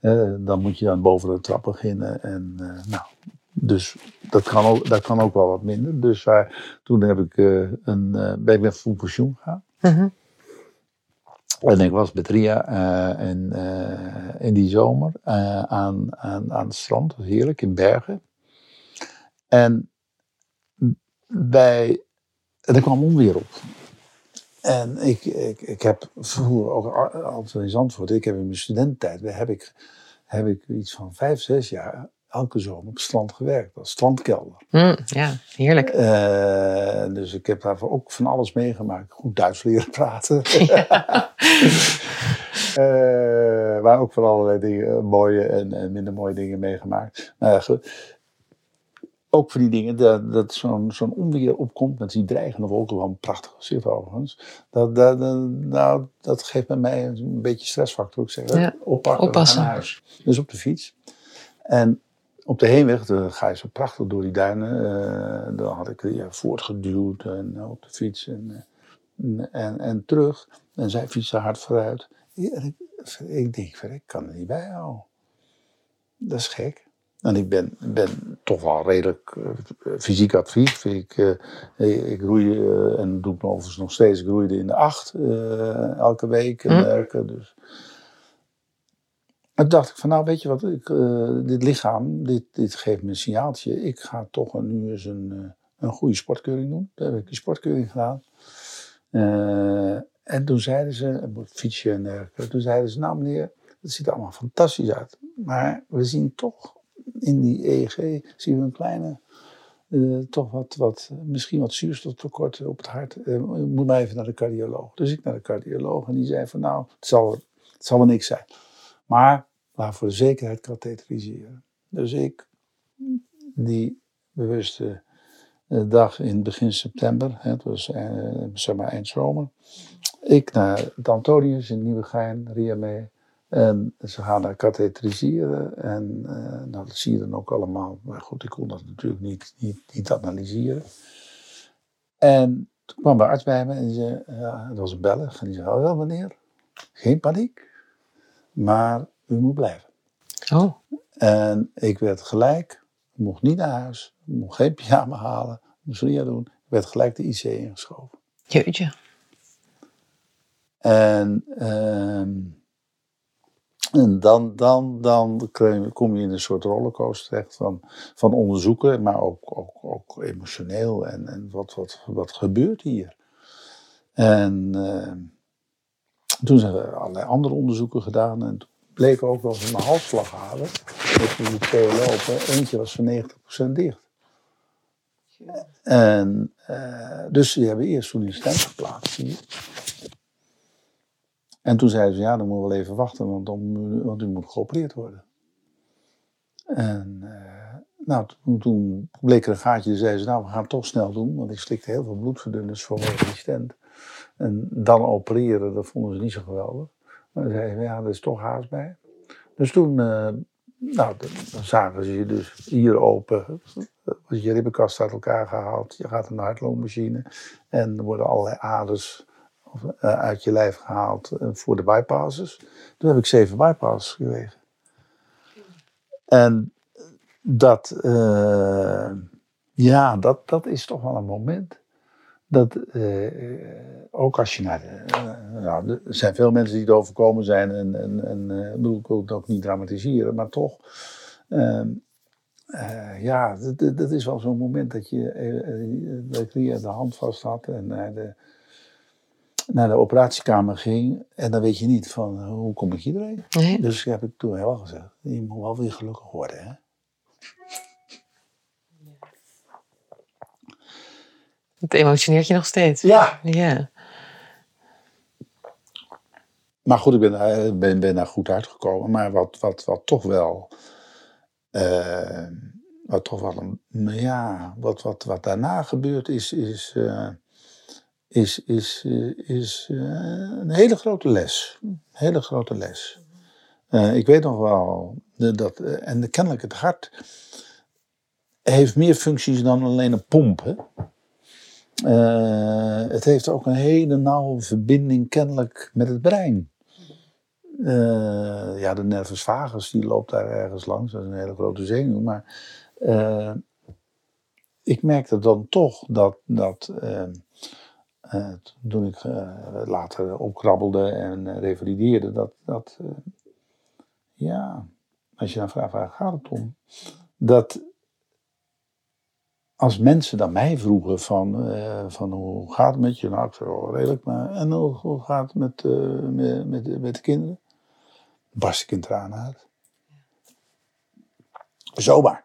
Speaker 2: Eh, dan moet je dan boven de trap beginnen. En eh, nou, dus dat kan, ook, dat kan ook wel wat minder. Dus waar, toen heb ik, eh, een, eh, ben ik met vroeg pensioen gegaan.
Speaker 1: Mhm.
Speaker 2: En ik was met Ria eh, in, in die zomer aan, aan, aan het strand. Heerlijk, in Bergen. En bij, en er kwam onweer op. En ik, ik, ik heb vroeger ook al- altijd in Zandvoort, ik heb in mijn studententijd, heb ik, heb ik iets van vijf, zes jaar elke zomer op het strand gewerkt, als strandkelder.
Speaker 1: Mm, ja, heerlijk.
Speaker 2: Eh, dus ik heb daarvoor ook van alles meegemaakt. Goed Duits leren praten. [LAUGHS] [LAUGHS] Eh, maar ook van allerlei dingen, eh, mooie en, en minder mooie dingen meegemaakt. Nou ja, ook voor die dingen, dat, dat zo'n zo'n onweer opkomt met die dreigende wolken, wel een prachtig gezicht overigens. Dat, dat, dat- nou, dat geeft bij mij een beetje stressfactor. Ik zeg,
Speaker 1: Ja,
Speaker 2: oppakken,
Speaker 1: oppassen.
Speaker 2: naar huis. Dus op de fiets. En op de heenweg dan ga je zo prachtig door die duinen. eh, dan had ik ja, voortgeduwd en eh, op de fiets en, eh, en, en terug. En zij fietste hard vooruit. Ik, ik denk, ik kan er niet bij houden. Dat is gek. En ik ben, ben toch wel redelijk eh, fysiek actief. Ik, eh, ik, ik roei, eh, en doe ik overigens nog steeds, ik roeide in de acht eh, elke week. En
Speaker 1: Hm.
Speaker 2: werken, dus. En toen dacht ik van nou weet je wat, ik, eh, dit lichaam, dit, dit geeft me een signaaltje. Ik ga toch een- nu eens een, eh, een goede sportkeuring doen. Toen heb ik die sportkeuring gedaan. Eh, en toen zeiden ze, fietsen en dergelijke. Toen zeiden ze, nou meneer, het ziet er allemaal fantastisch uit. Maar we zien toch in die EEG, zien we een kleine, toch wat, wat, misschien wat zuurstoftekort op het hart. Je moet maar even naar de cardioloog. Dus ik naar de cardioloog en die zei van nou, het zal, het zal wel niks zijn. Maar laat voor de zekerheid katheteriseren. Dus ik, die bewuste eh, dag in begin september, het was eh, zeg maar eind zomer, Ik naar het Antonius in Nieuwegein, Ria mee. En ze gaan daar katheteriseren. En uh, nou, dat zie je dan ook allemaal. Maar goed, ik kon dat natuurlijk niet, niet, niet analyseren. En toen kwam de arts bij me en zei, ja, was een Belg. En die zei, oh wel meneer, geen paniek. Maar u moet blijven.
Speaker 1: Oh.
Speaker 2: En ik werd gelijk, mocht niet naar huis, mocht geen pyjama halen, moest Ria doen. Ik werd gelijk de IC ingeschoven.
Speaker 1: Jeetje.
Speaker 2: En, ehm, en dan, dan, dan kom je in een soort rollercoaster terecht van, van onderzoeken, maar ook, ook, ook emotioneel. En, en wat, wat, wat gebeurt hier? En ehm, toen zijn we allerlei andere onderzoeken gedaan. En toen bleek ook wel van mijn halsslaghalen, dat we die twee lopen, eentje was van 90% dicht. En, uh, dus die hebben eerst die stent geplaatst. En toen zeiden ze, ja, dan moeten we wel even wachten, want, dan, want u moet geopereerd worden. En uh, nou, toen, bleek er een gaatje, zeiden ze, nou, we gaan het toch snel doen, want ik slikte heel veel bloedverdunners vanwege die stent. En dan opereren, dat vonden ze niet zo geweldig. Maar zeiden ja, er is toch haast bij. Dus toen, uh, nou, dan zagen ze je dus hier open. Was je ribbenkast uit elkaar gehaald. Je gaat naar de. En er worden allerlei aders uh, uit je lijf gehaald uh, voor de bypasses. Toen heb ik zeven bypasses gekregen. En dat, ja, dat, dat is toch wel een moment dat uh, ook als je naar de, uh, nou, er zijn veel mensen die het overkomen zijn en, en, en uh, bedoel, ik wil het ook niet dramatiseren, maar toch, ehm, ja, dat, dat, is wel zo'n moment dat je, dat ik de hand vast had en naar de, naar de operatiekamer ging en dan weet je niet van hoe kom ik hierheen. Nee. Dus heb ik toen wel gezegd, je moet wel weer gelukkig worden, hè.
Speaker 1: Het emotioneert je nog steeds.
Speaker 2: Ja.
Speaker 1: Ja.
Speaker 2: Maar goed, ik ben, eh, ben, ben daar goed uitgekomen. Maar wat, wat, wat toch wel. Uh, wat toch wel een. Ja, wat, wat, wat daarna gebeurt is. is uh, is, is, is een hele grote les. Een hele grote les. ik weet nog wel dat. en kennelijk het hart heeft meer functies dan alleen een pomp. Hè? Uh, het heeft ook een hele nauwe verbinding kennelijk met het brein. Uh, ja, de nervus vagus die loopt daar ergens langs, dat is een hele grote zenuw. Maar uh, ik merkte dan toch dat, dat toen ik later opkrabbelde en revalideerde, dat, dat ja, als je dan vraagt waar gaat het om, dat als mensen dan mij vroegen van, uh, van hoe gaat het met je? Nou, ik zei wel redelijk, maar en hoe, gaat het met, uh, met, met, met, de kinderen? Barst ik in tranen uit. Zomaar.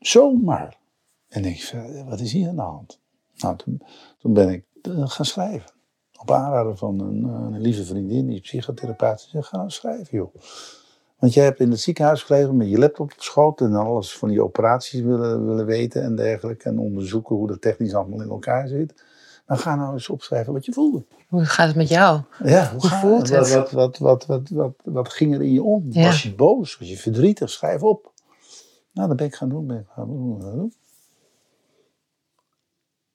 Speaker 2: Zomaar. En ik wat is hier aan de hand? Nou, toen, toen ben ik uh, gaan schrijven. Op aanraden van een, een lieve vriendin, die psychotherapeut. Ze zei, ga nou schrijven joh. Want jij hebt in het ziekenhuis gelegen met je laptop op schoot en alles van die operaties willen, willen weten en dergelijke. En onderzoeken hoe dat technisch allemaal in elkaar zit. Dan ga nou eens opschrijven wat je voelde.
Speaker 1: Hoe gaat het met jou?
Speaker 2: Ja, hoe, voelt het? Wat, wat, wat, wat, wat, wat, ging er in je om? Was je boos? Was je verdrietig? Schrijf op. Nou, dat ben ik gaan doen. Ben ik gaan doen.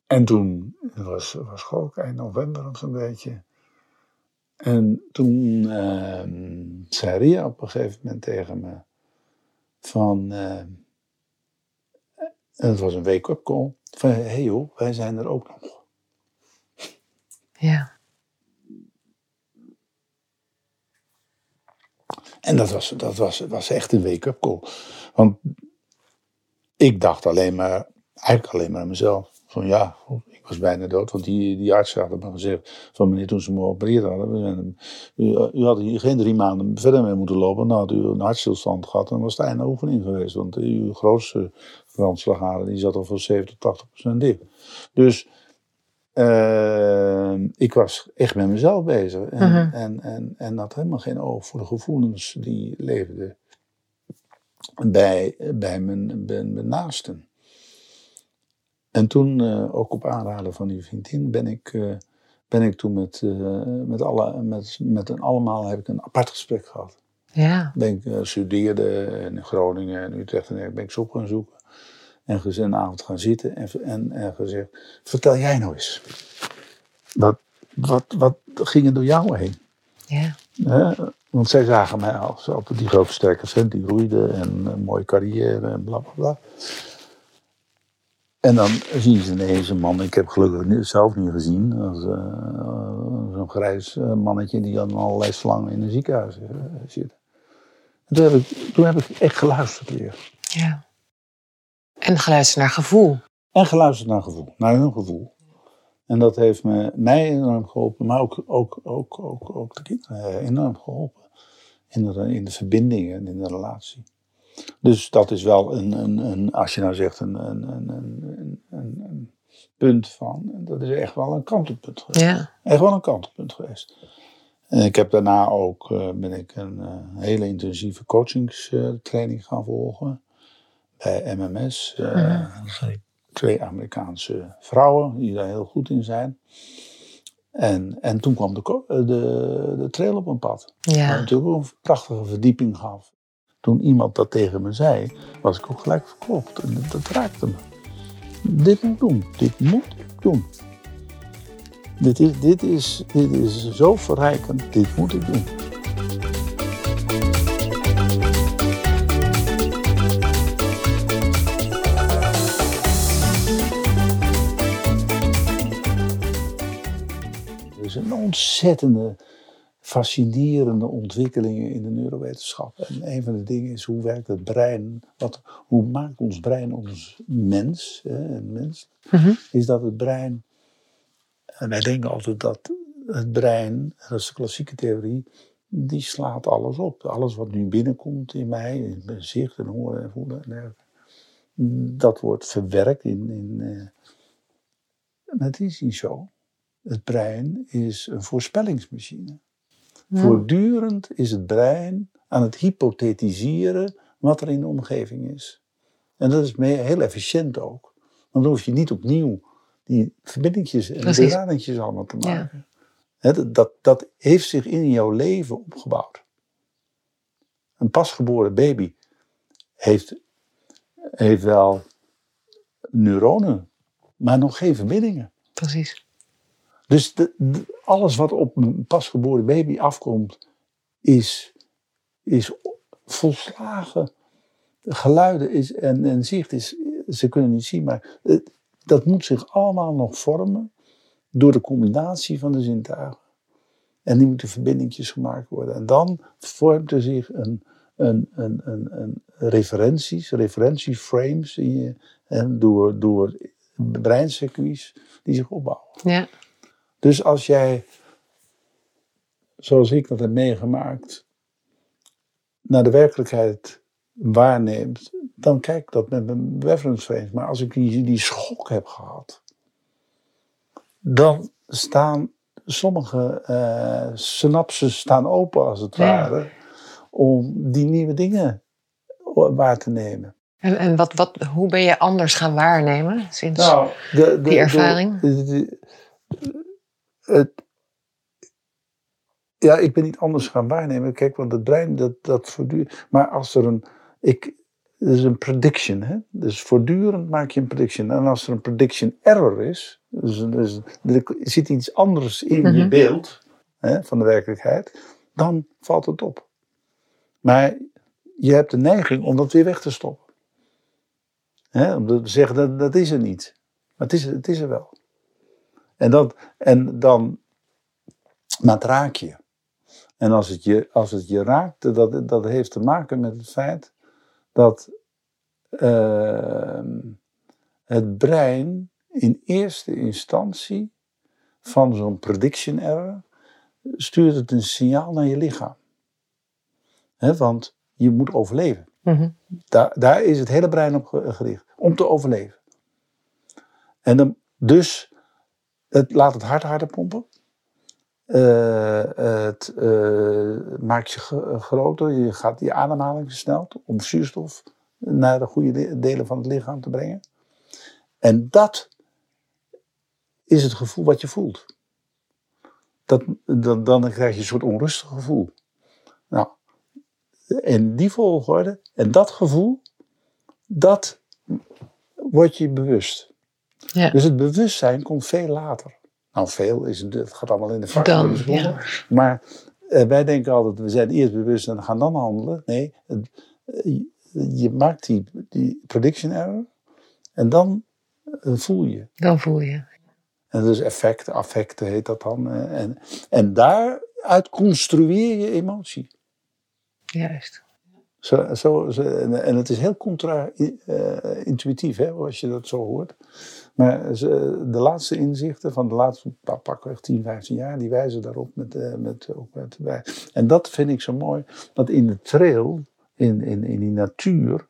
Speaker 2: En toen was, was ook eind november of zo'n beetje. En toen uh, zei Ria op een gegeven moment tegen me van, uh, het was een wake-up call, van hé hey joh, wij zijn er ook nog.
Speaker 1: Ja.
Speaker 2: En dat was, dat was, was echt een wake-up call. Want ik dacht alleen maar, eigenlijk alleen maar aan mezelf. Van ja, was bijna dood, want die, die arts had me gezegd van meneer toen ze me opereerd hadden, u, u had hier geen drie maanden verder mee moeten lopen, dan had u een hartstilstand gehad en was het einde oefening geweest, want uw grootste brandslagader die zat al voor 70 tot 80 procent dicht. Dus uh, ik was echt met mezelf bezig en, uh -huh. en, en, en had helemaal geen oog voor de gevoelens die leefden bij, bij, mijn, bij mijn naasten. En toen, uh, ook op aanraden van die vriendin, ben ik uh, ben ik toen met, uh, met, alle, met, met een allemaal heb ik een apart gesprek gehad.
Speaker 1: Ja.
Speaker 2: Ben ik studeerde in Groningen en Utrecht en ben ik ze op gaan zoeken. En een avond gaan zitten en, en, en gezegd, vertel jij nou eens. Wat, wat, wat ging er door jou heen?
Speaker 1: Ja.
Speaker 2: want zij zagen mij als altijd die grote sterke vent die roeide en een mooie carrière en bla bla bla. En dan zien ze ineens een man, ik heb gelukkig zelf niet gezien, als uh, zo'n grijs eh, mannetje die aan allerlei slangen in een ziekenhuis uh, zit. En toen heb, ik, toen heb ik echt geluisterd weer.
Speaker 1: Ja. En geluisterd naar gevoel.
Speaker 2: En geluisterd naar gevoel, naar hun gevoel. En dat heeft me, mij enorm geholpen, maar ook, ook, ook, ook, ook de kinderen enorm geholpen. In de, in de verbindingen en in de relatie. Dus dat is wel een, een, een als je nou zegt, een, een, een, een, een, punt van. Dat is echt wel een kantelpunt geweest.
Speaker 1: Ja.
Speaker 2: Echt wel een kantelpunt geweest. En ik heb daarna ook uh, ben ik een uh, hele intensieve coachingstraining gaan volgen. Bij MMS. Mm -hmm. Twee Amerikaanse vrouwen die daar heel goed in zijn. En, en toen kwam de, de, de trail op een pad.
Speaker 1: Ja.
Speaker 2: Wat natuurlijk ook een prachtige verdieping gaf toen iemand dat tegen me zei, was ik ook gelijk verkocht. En dat, raakte me. Dit moet ik doen. Dit moet ik doen. Dit is, dit, is, dit is zo verrijkend. Dit moet ik doen. Er is een ontzettende fascinerende ontwikkelingen in de neurowetenschap. En een van de dingen is hoe werkt het brein, wat, hoe maakt ons brein ons mens, hè, een mens,
Speaker 1: Mhm.
Speaker 2: is dat het brein, en wij denken altijd dat het brein, dat is de klassieke theorie, die slaat alles op. Alles wat nu binnenkomt in mij, in mijn zicht en horen en voelen, en dat wordt verwerkt in. in uh, maar het is niet zo. Het brein is een voorspellingsmachine.
Speaker 1: Ja.
Speaker 2: Voortdurend is het brein aan het hypothetiseren wat er in de omgeving is. En dat is heel efficiënt ook. Want dan hoef je niet opnieuw die verbindingjes en
Speaker 1: Precies.
Speaker 2: beradingjes allemaal te maken. Dat, dat heeft zich in jouw leven opgebouwd. Een pasgeboren baby heeft, heeft wel neuronen, maar nog geen verbindingen.
Speaker 1: Precies.
Speaker 2: Dus de- alles wat op een pasgeboren baby afkomt, is, is volslagen. Geluiden is, en, en zicht is, ze kunnen niet zien, maar dat moet zich allemaal nog vormen door de combinatie van de zintuigen. En die moeten verbindingjes gemaakt worden. En dan vormt er zich een, een, een, een, een referenties, referentieframes in je, door, door breincircuits die zich opbouwen.
Speaker 1: Ja.
Speaker 2: Dus als jij, zoals ik dat heb meegemaakt, naar de werkelijkheid waarneemt, dan kijk ik dat met mijn reference frames. Maar als ik die, die schok heb gehad, dan staan sommige eh synapses staan open als het
Speaker 1: Ja.
Speaker 2: ware, om die nieuwe dingen waar te nemen.
Speaker 1: En, en wat, wat, hoe ben je anders gaan waarnemen sinds
Speaker 2: Nou, de, de,
Speaker 1: die ervaring?
Speaker 2: de- het, ja, ik ben niet anders gaan waarnemen. Kijk, want het brein, dat, dat voortdurend. Maar als er een. Ik, er is een prediction, hè? Dus voortdurend maak je een prediction. En als er een prediction error is. Dus, dus er zit iets anders in je
Speaker 1: Mhm.
Speaker 2: beeld hè, van de werkelijkheid. Dan valt het op. Maar je hebt de neiging om dat weer weg te stoppen. Hè, om te zeggen dat, dat is er niet. Maar het is, het is er wel. En, dat, en dan, maar het raak je. En als het je, als het je raakt, dat, dat heeft te maken met het feit dat ehm, het brein in eerste instantie van zo'n prediction error stuurt het een signaal naar je lichaam. Want je moet overleven.
Speaker 1: Mhm.
Speaker 2: Daar, daar is het hele brein op ge- gericht. Om te overleven. En dan, dus het laat het hart harder pompen. Eh, het eh, maakt je groter. Je gaat die ademhaling versnelt om zuurstof naar de goede de- delen van het lichaam te brengen. En dat is het gevoel wat je voelt. dat, dan, krijg je een soort onrustig gevoel. Nou, in die volgorde en dat gevoel, dat word je bewust.
Speaker 1: Ja.
Speaker 2: Dus het bewustzijn komt veel later. Nou, veel is het, gaat allemaal in de
Speaker 1: Dan,
Speaker 2: vakjes.
Speaker 1: ja.
Speaker 2: Maar eh, wij denken altijd, we zijn eerst bewust en gaan dan handelen. Nee, het- eh, je, maakt die, die prediction error en dan eh, voel je.
Speaker 1: Dan voel je.
Speaker 2: En dat is effect, affecten heet dat dan. En, en daaruit construeer je emotie.
Speaker 1: Juist.
Speaker 2: Zo, zo, en, het is heel contra-intuïtief, als je dat zo hoort. Maar de laatste inzichten van de laatste pa- pakweg 10, 15 jaar, die wijzen daarop. Met, eh, met, bij. En dat vind ik zo mooi, dat in de trail, in, in, in die natuur,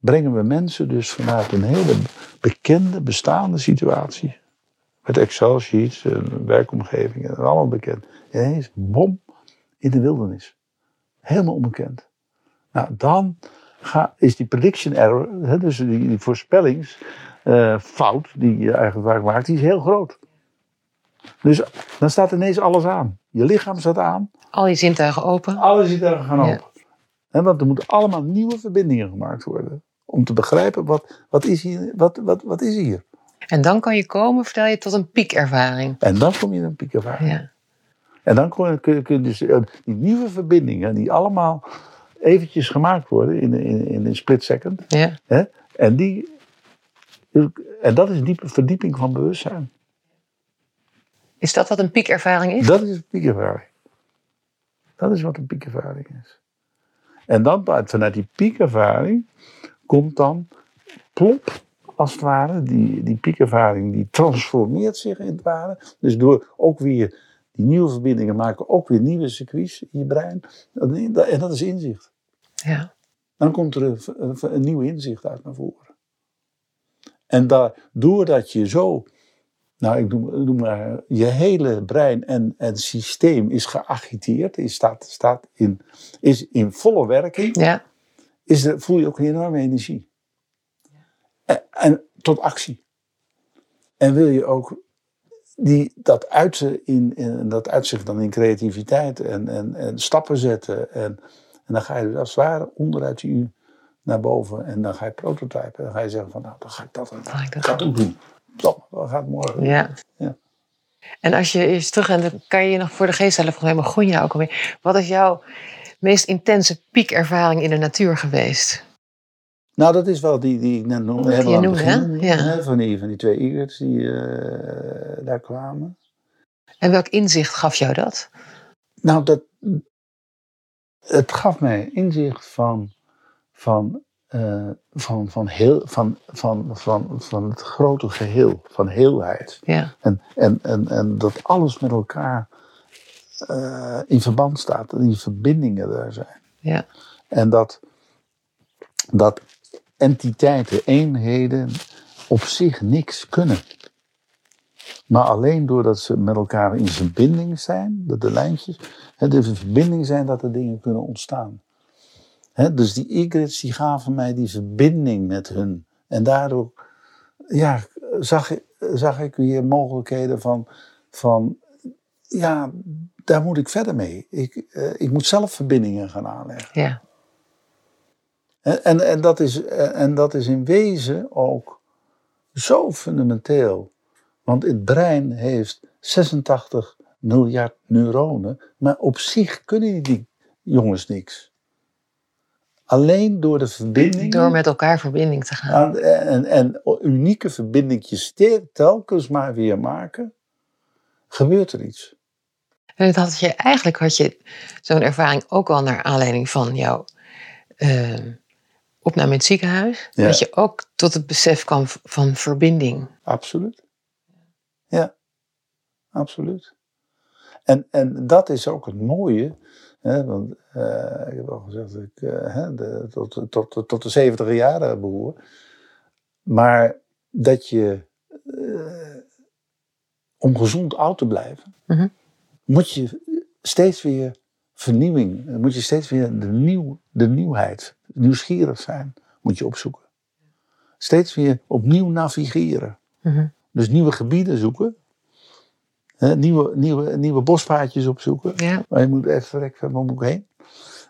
Speaker 2: brengen we mensen dus vanuit een hele bekende, bestaande situatie. Met Excel-sheets, en werkomgevingen, en allemaal bekend. Ineens, bom, in de wildernis. Helemaal onbekend. Nou, dan ga, is die prediction error, hè, dus die, die voorspellingsfout die je eigenlijk vaak maakt, die is heel groot. Dus dan staat ineens alles aan. Je lichaam staat aan,
Speaker 1: Al je zintuigen open.
Speaker 2: alles zit er gaan
Speaker 1: Ja.
Speaker 2: open. Want er moeten allemaal nieuwe verbindingen gemaakt worden. Om te begrijpen, wat, wat, is, hier, wat, wat, wat is hier?
Speaker 1: En dan kan je komen, vertel je, tot een piekervaring.
Speaker 2: En dan kom je in een piekervaring.
Speaker 1: Ja.
Speaker 2: En dan kun je, kun je, kun je dus eh, die nieuwe verbindingen, die allemaal eventjes gemaakt worden in, in, in een split second.
Speaker 1: Ja.
Speaker 2: Hè? En, die, en dat is diepe verdieping van bewustzijn.
Speaker 1: Is dat wat een piekervaring is?
Speaker 2: Dat is een piekervaring. Dat is wat een piekervaring is. En dan uit- vanuit die piekervaring komt dan plop, als het ware, die, die piekervaring die transformeert zich in het ware. Dus door ook weer die nieuwe verbindingen maken, ook weer nieuwe circuits in je brein. En dat is inzicht.
Speaker 1: Ja.
Speaker 2: Dan komt er een, nieuw inzicht uit naar voren. En da, doordat je zo, nou ik noem, noem maar, je hele brein en, en systeem is geagiteerd, is, staat, staat in, is in volle werking,
Speaker 1: Ja.
Speaker 2: is er, voel je ook een enorme energie. En, en tot actie. En wil je ook die, dat, uiten in, in, dat uitzicht dan in creativiteit en, en, en stappen zetten. En, en dan ga je dus als het ware onderuit je u naar boven. En dan ga je prototypen. En dan ga je zeggen van nou, dan ga ik dat, dan
Speaker 1: ga ik dat
Speaker 2: ook doen. Top, gaan het morgen doen.
Speaker 1: Ja.
Speaker 2: Ja.
Speaker 1: En als je eens terug en dan kan je je nog voor de geest stellen, volgens mij begon je ook alweer. Wat is jouw meest intense piekervaring in de natuur geweest?
Speaker 2: Nou, dat is wel die, die ik net noemde.
Speaker 1: Die
Speaker 2: helemaal aan
Speaker 1: noemde,
Speaker 2: begin,
Speaker 1: hè? Ja.
Speaker 2: hè, Van, die, van die twee eagles die eh, daar kwamen.
Speaker 1: En welk inzicht gaf jou dat?
Speaker 2: Nou, dat, het gaf mij inzicht van, van, eh, van, van, heel, van, van, van, van het grote geheel, van heelheid.
Speaker 1: Ja.
Speaker 2: En, en, en, en dat alles met elkaar eh, in verband staat, en die verbindingen daar zijn.
Speaker 1: Ja.
Speaker 2: En dat, dat entiteiten, eenheden op zich niks kunnen. Maar alleen doordat ze met elkaar in verbinding zijn, dat de lijntjes, hè, dus in verbinding zijn dat er dingen kunnen ontstaan. Hè, dus die egrets die gaven mij die verbinding met hun. En daardoor ja, zag, ik- zag ik weer mogelijkheden van, van ja, daar moet ik verder mee. Ik, eh, ik moet zelf verbindingen gaan aanleggen.
Speaker 1: Ja.
Speaker 2: En, en, en, dat is, en dat is in wezen ook zo fundamenteel. Want het brein heeft 86 miljard neuronen, maar op zich kunnen die jongens niks. Alleen door de verbinding.
Speaker 1: Door met elkaar verbinding te gaan.
Speaker 2: aan- en, en unieke verbindingjes te- telkens maar weer maken, gebeurt er iets.
Speaker 1: En dat had je, eigenlijk had je zo'n ervaring ook al naar aanleiding van jouw eh, opname in het ziekenhuis.
Speaker 2: Ja.
Speaker 1: Dat je ook tot het besef kwam van verbinding.
Speaker 2: Absoluut. Ja, absoluut. En, en dat is ook het mooie. Hè, want eh, ik heb al gezegd dat ik eh, hè, de, tot, tot, tot de 70 jaren behoor. Maar dat je, eh, om gezond oud te blijven,
Speaker 1: Mhm.
Speaker 2: moet je steeds weer vernieuwing, moet je steeds weer de, nieuw, de nieuwheid, nieuwsgierig zijn, moet je opzoeken. Steeds weer opnieuw navigeren.
Speaker 1: Mhm.
Speaker 2: Dus nieuwe gebieden zoeken. Hè, nieuwe, nieuwe, nieuwe bospaadjes opzoeken.
Speaker 1: Ja.
Speaker 2: Maar je moet echt verrekken, waar moet ik heen?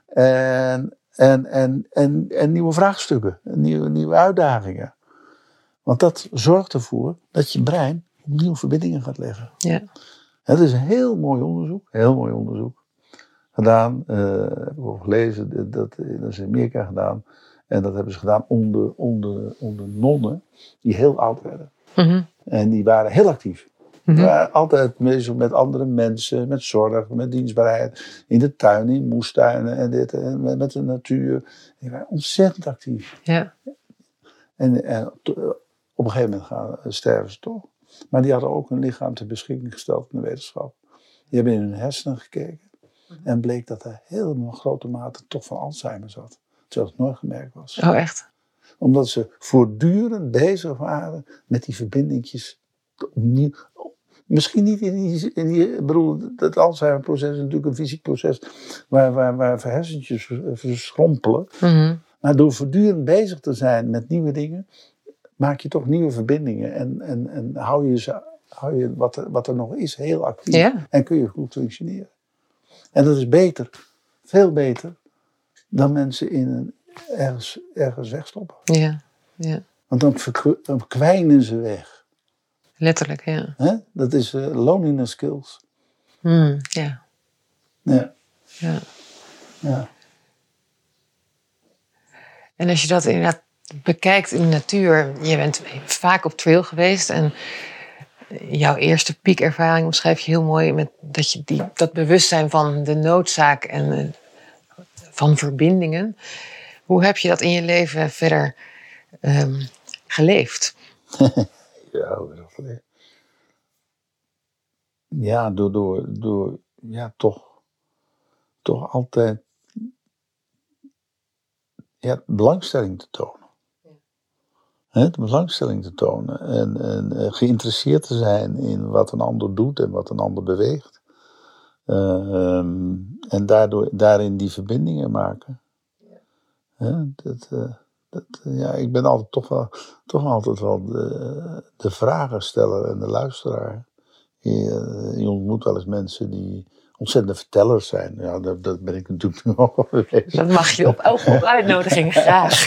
Speaker 2: En, en, en, en, en nieuwe vraagstukken, nieuwe, nieuwe uitdagingen. Want dat zorgt ervoor dat je brein nieuwe verbindingen gaat leggen.
Speaker 1: Ja.
Speaker 2: Het is een heel mooi onderzoek, heel mooi onderzoek. Gedaan, eh heb ik al gelezen, dat, dat is in Amerika gedaan. En dat hebben ze gedaan onder, onder, onder nonnen die heel oud werden.
Speaker 1: Mhm.
Speaker 2: En die waren heel actief.
Speaker 1: Mhm.
Speaker 2: Die waren altijd bezig met andere mensen, met zorg, met dienstbaarheid. In de tuin, in moestuinen en dit, en met, de natuur. Die waren ontzettend actief.
Speaker 1: Ja.
Speaker 2: En, en to- op een gegeven moment gaan, sterven ze toch. Maar die hadden ook een lichaam ter beschikking gesteld in de wetenschap. Die hebben in hun hersenen gekeken. En bleek dat er heel grote mate toch van Alzheimer zat. Terwijl het nooit gemerkt was.
Speaker 1: Oh, echt?
Speaker 2: Omdat ze voortdurend bezig waren met die verbindingjes opnieuw. Misschien niet in die, in die bedoel, dat Alzheimer-proces is natuurlijk een fysiek proces waar, waar, waar hersentjes vers- verschrompelen.
Speaker 1: Mhm.
Speaker 2: Maar door voortdurend bezig te zijn met nieuwe dingen, maak je toch nieuwe verbindingen. En, en, en hou je, ze, hou je wat, er, wat er nog is heel actief.
Speaker 1: Ja.
Speaker 2: En kun je goed functioneren. En dat is beter, veel beter, dan mensen in een, ergens, ergens wegstoppen.
Speaker 1: Ja. Ja.
Speaker 2: Want dan, kwijnen ze weg.
Speaker 1: Letterlijk, ja.
Speaker 2: Hè? Dat is eh, loneliness skills.
Speaker 1: Hmm, ja.
Speaker 2: Ja,
Speaker 1: ja.
Speaker 2: ja.
Speaker 1: En als je dat inderdaad bekijkt in de natuur, je bent vaak op trail geweest en jouw eerste piekervaring omschrijf je heel mooi met dat je die, dat bewustzijn van de noodzaak en eh, van verbindingen. Hoe heb je dat in je leven verder ehm, geleefd? [LAUGHS]
Speaker 2: Ja? Ja, door, door, door ja, toch, toch altijd ja, belangstelling te tonen. Hè, de belangstelling te tonen en, en eh, geïnteresseerd te zijn in wat een ander doet en wat een ander beweegt. Ehm, en daardoor, daarin die verbindingen maken. Hè, dat, eh, dat, eh, ja, ik ben altijd toch wel, toch altijd wel de, de vragensteller en de luisteraar. Je, je ontmoet wel eens mensen die ontzettende vertellers zijn. Ja, dat, dat ben ik natuurlijk nu al geweest.
Speaker 1: Dat mag je op elke [LAUGHS] uitnodiging graag.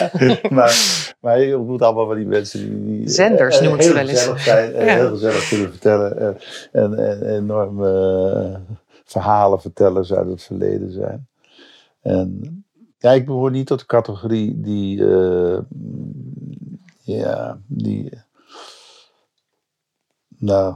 Speaker 2: maar, maar je ontmoet allemaal van die mensen die... die
Speaker 1: Zenders
Speaker 2: eh,
Speaker 1: noem ik ze wel eens.
Speaker 2: zijn
Speaker 1: Ja.
Speaker 2: heel gezellig kunnen vertellen. En, en, en enorme eh, verhalen vertellers uit het verleden zijn. En ja, ik behoor niet tot de categorie die... eh, ja, die... Nou,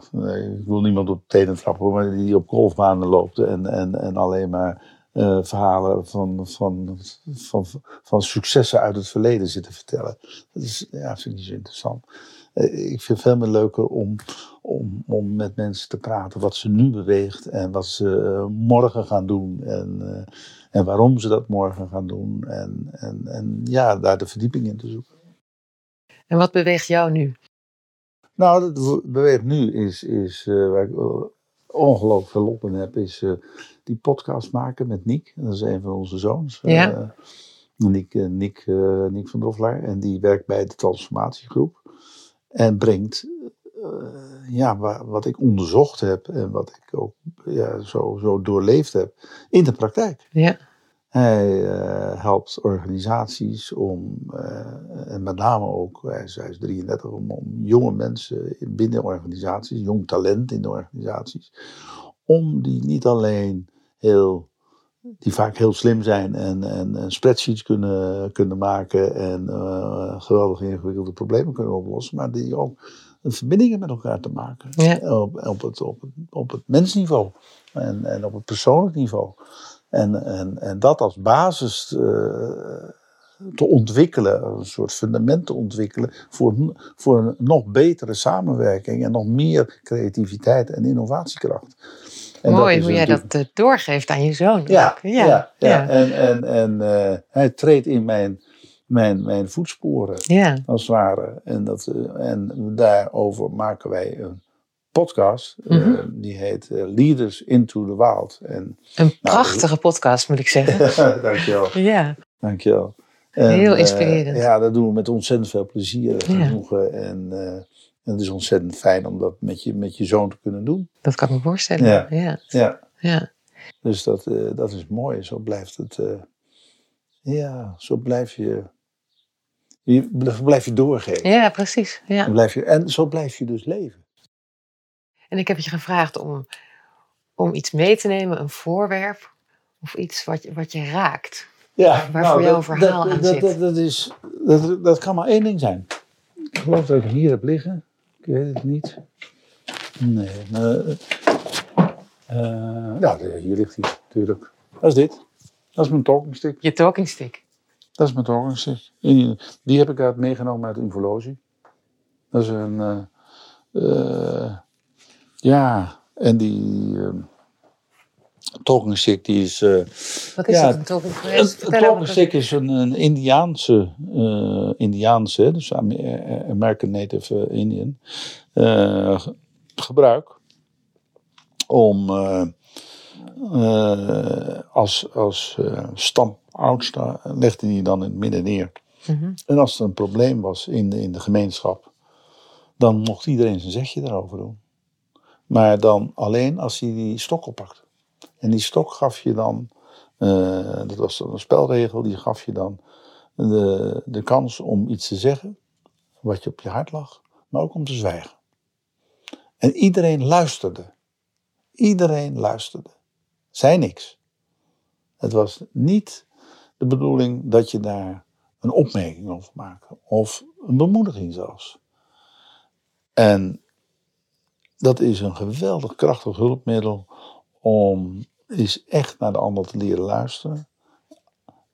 Speaker 2: ik wil niemand op tenen trappen, maar die op golfbanen loopt en, en, en alleen maar eh, verhalen van, van, van, van successen uit het verleden zitten vertellen. Dat is, ja, vind ik niet zo interessant. Eh, ik vind het veel meer leuker om, om, om met mensen te praten wat ze nu beweegt en wat ze morgen gaan doen en, en waarom ze dat morgen gaan doen. En, en, en ja, daar de verdieping in te zoeken.
Speaker 1: En wat beweegt jou nu?
Speaker 2: Nou, dat be- beweegt nu is, is eh, waar ik eh, ongelooflijk veel op in heb, is eh, die podcast maken met Nick. Dat is een van onze zoons.
Speaker 1: Ja.
Speaker 2: Nick, Nick, Nick van Doffelaar. En die werkt bij de transformatiegroep. En brengt ja, wa- wat ik onderzocht heb en wat ik ook ja, zo, zo doorleefd heb in de praktijk.
Speaker 1: Ja.
Speaker 2: Hij eh, helpt organisaties om, eh, en met name ook, hij is, hij is 33, om, om jonge mensen binnen organisaties, jong talent in de organisaties, om die niet alleen heel, die vaak heel slim zijn en, en, en spreadsheets kunnen, kunnen maken en eh, geweldig ingewikkelde problemen kunnen oplossen, maar die ook verbindingen met elkaar te maken.
Speaker 1: Ja.
Speaker 2: Op, op, het, op, het, op het mensniveau en, en op het persoonlijk niveau. En, en, en dat als basis eh, te ontwikkelen, een soort fundament te ontwikkelen voor, voor een nog betere samenwerking en nog meer creativiteit en innovatiekracht. En
Speaker 1: Mooi hoe jij dat eh, doorgeeft aan je zoon.
Speaker 2: ja, ja, ja. En, en, en eh, hij treedt in mijn, mijn, mijn voetsporen,
Speaker 1: Ja.
Speaker 2: als het ware. En, dat, eh, en daarover maken wij een podcast, eh,
Speaker 1: Mhm.
Speaker 2: die heet eh, Leaders into the Wild. En,
Speaker 1: Een prachtige podcast, moet ik zeggen. [LAUGHS]
Speaker 2: dankjewel,
Speaker 1: Ja.
Speaker 2: dankjewel. En,
Speaker 1: Heel inspirerend.
Speaker 2: ja, dat doen we met ontzettend veel plezier en
Speaker 1: Ja.
Speaker 2: genoegen. En, En het is ontzettend fijn om dat met je, met je zoon te kunnen doen.
Speaker 1: Dat kan ik me voorstellen.
Speaker 2: Ja.
Speaker 1: ja.
Speaker 2: Ja.
Speaker 1: ja.
Speaker 2: Dus dat, dat is mooi. Zo blijft het. ja, zo blijf je. Je zo blijf je doorgeven.
Speaker 1: Ja, precies. Ja.
Speaker 2: En, blijf je, en zo blijf je dus leven.
Speaker 1: En ik heb je gevraagd om, om iets mee te nemen, een voorwerp of iets wat, je- wat je raakt.
Speaker 2: Ja,
Speaker 1: Waar voor jou een verhaal
Speaker 2: dat,
Speaker 1: aan
Speaker 2: dat,
Speaker 1: zit.
Speaker 2: Dat, dat, is, dat, dat kan maar één ding zijn. Ik geloof dat ik hem hier heb liggen. Ik weet het niet. Nee. eh, ja, hier ligt hij natuurlijk. Dat is dit. Dat is mijn talking stick.
Speaker 1: Je talking stick.
Speaker 2: Dat is mijn talking stick. Die- heb ik uit meegenomen uit Infologie. Dat is een... eh, eh, ja, en die... talking stick die is... eh,
Speaker 1: Wat is
Speaker 2: Ja,
Speaker 1: dat, een talking stick?
Speaker 2: een, talking stick is een, een Indiaanse, Indiaanse, dus Am- American Native Indian, ge- gebruik om als, als eh, stamoudste legde hij dan in het midden neer.
Speaker 1: Mhm.
Speaker 2: En als er een probleem was in de, in de gemeenschap, dan mocht iedereen zijn zegje daarover doen. Maar dan alleen als hij die stok oppakte. En die stok gaf je dan, eh, dat was dan een spelregel, die gaf je dan de, de kans om iets te zeggen, wat je op je hart lag, maar ook om te zwijgen. En iedereen luisterde. Iedereen luisterde. Zei niks. Het was niet de bedoeling dat je daar een opmerking over maakte, of een bemoediging zelfs. En dat is een geweldig krachtig hulpmiddel om is echt naar de ander te leren luisteren.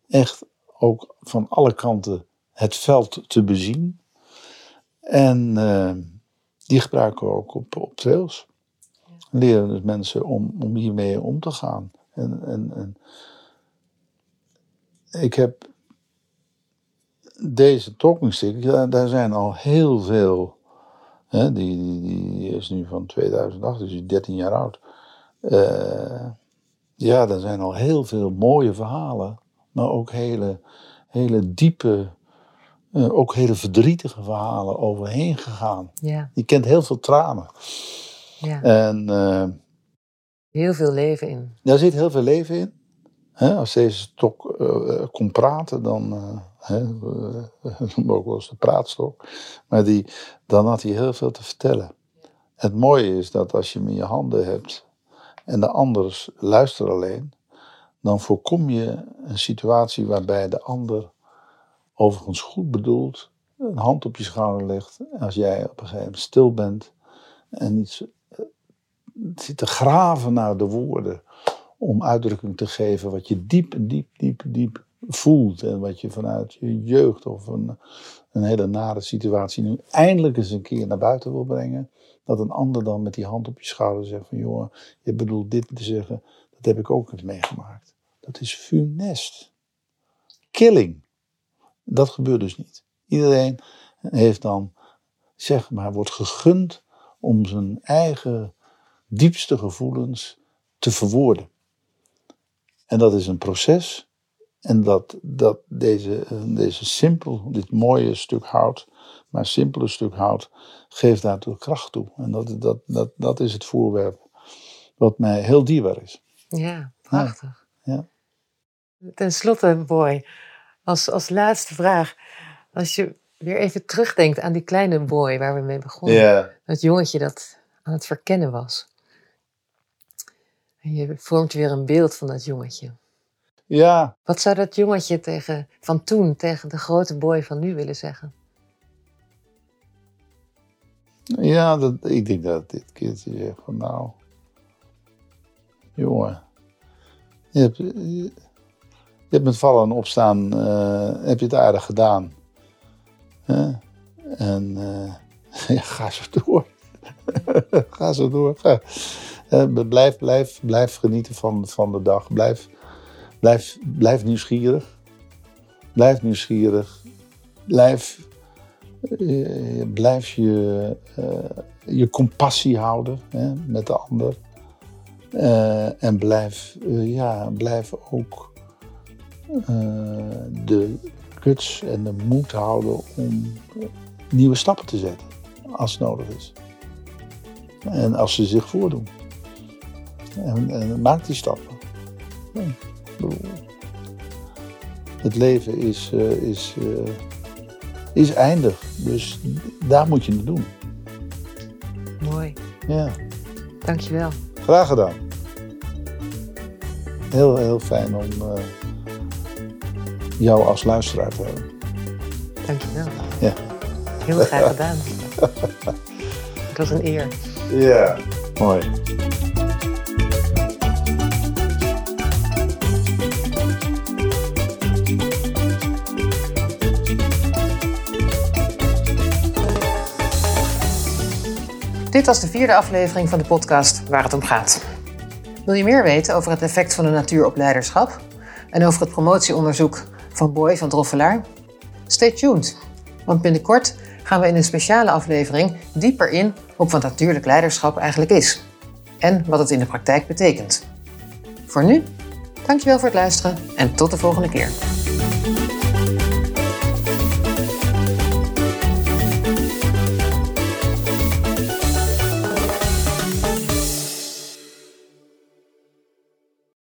Speaker 2: Echt ook van alle kanten het veld te bezien. En eh, die gebruiken we ook op, op trails. Leren dus mensen om, om hiermee om te gaan. En, en, en ik heb deze talking stick, daar zijn al heel veel. Hè, die, die, die is nu van 2008, dus die is 13 jaar oud. Eh, ja, er zijn al heel veel mooie verhalen, maar ook hele, hele diepe, eh, ook hele verdrietige verhalen overheen gegaan.
Speaker 1: Ja,
Speaker 2: Je kent heel veel tranen.
Speaker 1: ja.
Speaker 2: En eh,
Speaker 1: Heel veel leven in.
Speaker 2: daar zit heel veel leven in. Als deze stok eh, kon praten, dan [LAUGHS] we noemen ook wel eens de praatstok. Maar die, dan had hij heel veel te vertellen. Het mooie is dat als je hem in je handen hebt en de anders luistert alleen, dan voorkom je een situatie waarbij de ander overigens goed bedoeld een hand op je schouder legt. Als jij op een gegeven moment stil bent en iets eh, zit te graven naar de woorden om uitdrukking te geven wat je diep, diep, diep, diep voelt en wat je vanuit je jeugd of een, een hele nare situatie nu eindelijk eens een keer naar buiten wil brengen, dat een ander dan met die hand op je schouder zegt van joh, je bedoelt dit te zeggen, dat heb ik ook eens meegemaakt. Dat is funest. Killing. Dat gebeurt dus niet. Iedereen heeft dan, zeg maar, wordt gegund om zijn eigen diepste gevoelens te verwoorden. En dat is een proces. En dat, dat deze, eh, deze simpel, dit mooie stuk hout, maar simpele stuk hout, geeft daartoe kracht toe. En dat, dat, dat, dat is het voorwerp wat mij heel dierbaar is.
Speaker 1: Ja, prachtig.
Speaker 2: Ja.
Speaker 1: Ten slotte, Boy, als, als laatste vraag. Als je weer even terugdenkt aan die kleine boy waar we mee begonnen. Dat jongetje dat aan het verkennen was. Je vormt weer een beeld van dat jongetje.
Speaker 2: Ja,
Speaker 1: Wat zou dat jongetje tegen, van toen tegen de grote boy van nu willen zeggen?
Speaker 2: ja dat, ik denk dat dit kindje zegt van nou, jongen, je hebt, je, je hebt met vallen en opstaan, eh, heb je het aardig gedaan. Hè? En [LAUGHS] ja, ga zo door. [LAUGHS] ga zo door. Ga. Eh, blijf, blijf, blijf genieten van, van de dag. Blijf, blijf, blijf nieuwsgierig. Blijf nieuwsgierig. Blijf, eh, blijf je, eh, je compassie houden hè, met de ander. Eh, en blijf, eh, ja, blijf ook de guts en de moed houden om nieuwe stappen te zetten. als nodig is. En als ze zich voordoen. En, en maak die stappen. Ja, het leven is, uh, is, uh, is eindig. Dus daar moet je het doen.
Speaker 1: Mooi.
Speaker 2: Ja.
Speaker 1: Dankjewel.
Speaker 2: Graag gedaan. Heel, heel fijn om uh, jou als luisteraar te hebben.
Speaker 1: Dankjewel.
Speaker 2: Ja.
Speaker 1: Heel graag [LAUGHS] gedaan. Het was een eer.
Speaker 2: Ja, mooi.
Speaker 1: Dit was de vierde aflevering van de podcast Waar het om gaat. Wil je meer weten over het effect van de natuur op leiderschap en over het promotieonderzoek van Boy van Droffelaar? Stay tuned, want binnenkort gaan we in een speciale aflevering dieper in op wat natuurlijk leiderschap eigenlijk is en wat het in de praktijk betekent. Voor nu, dankjewel voor het luisteren en tot de volgende keer.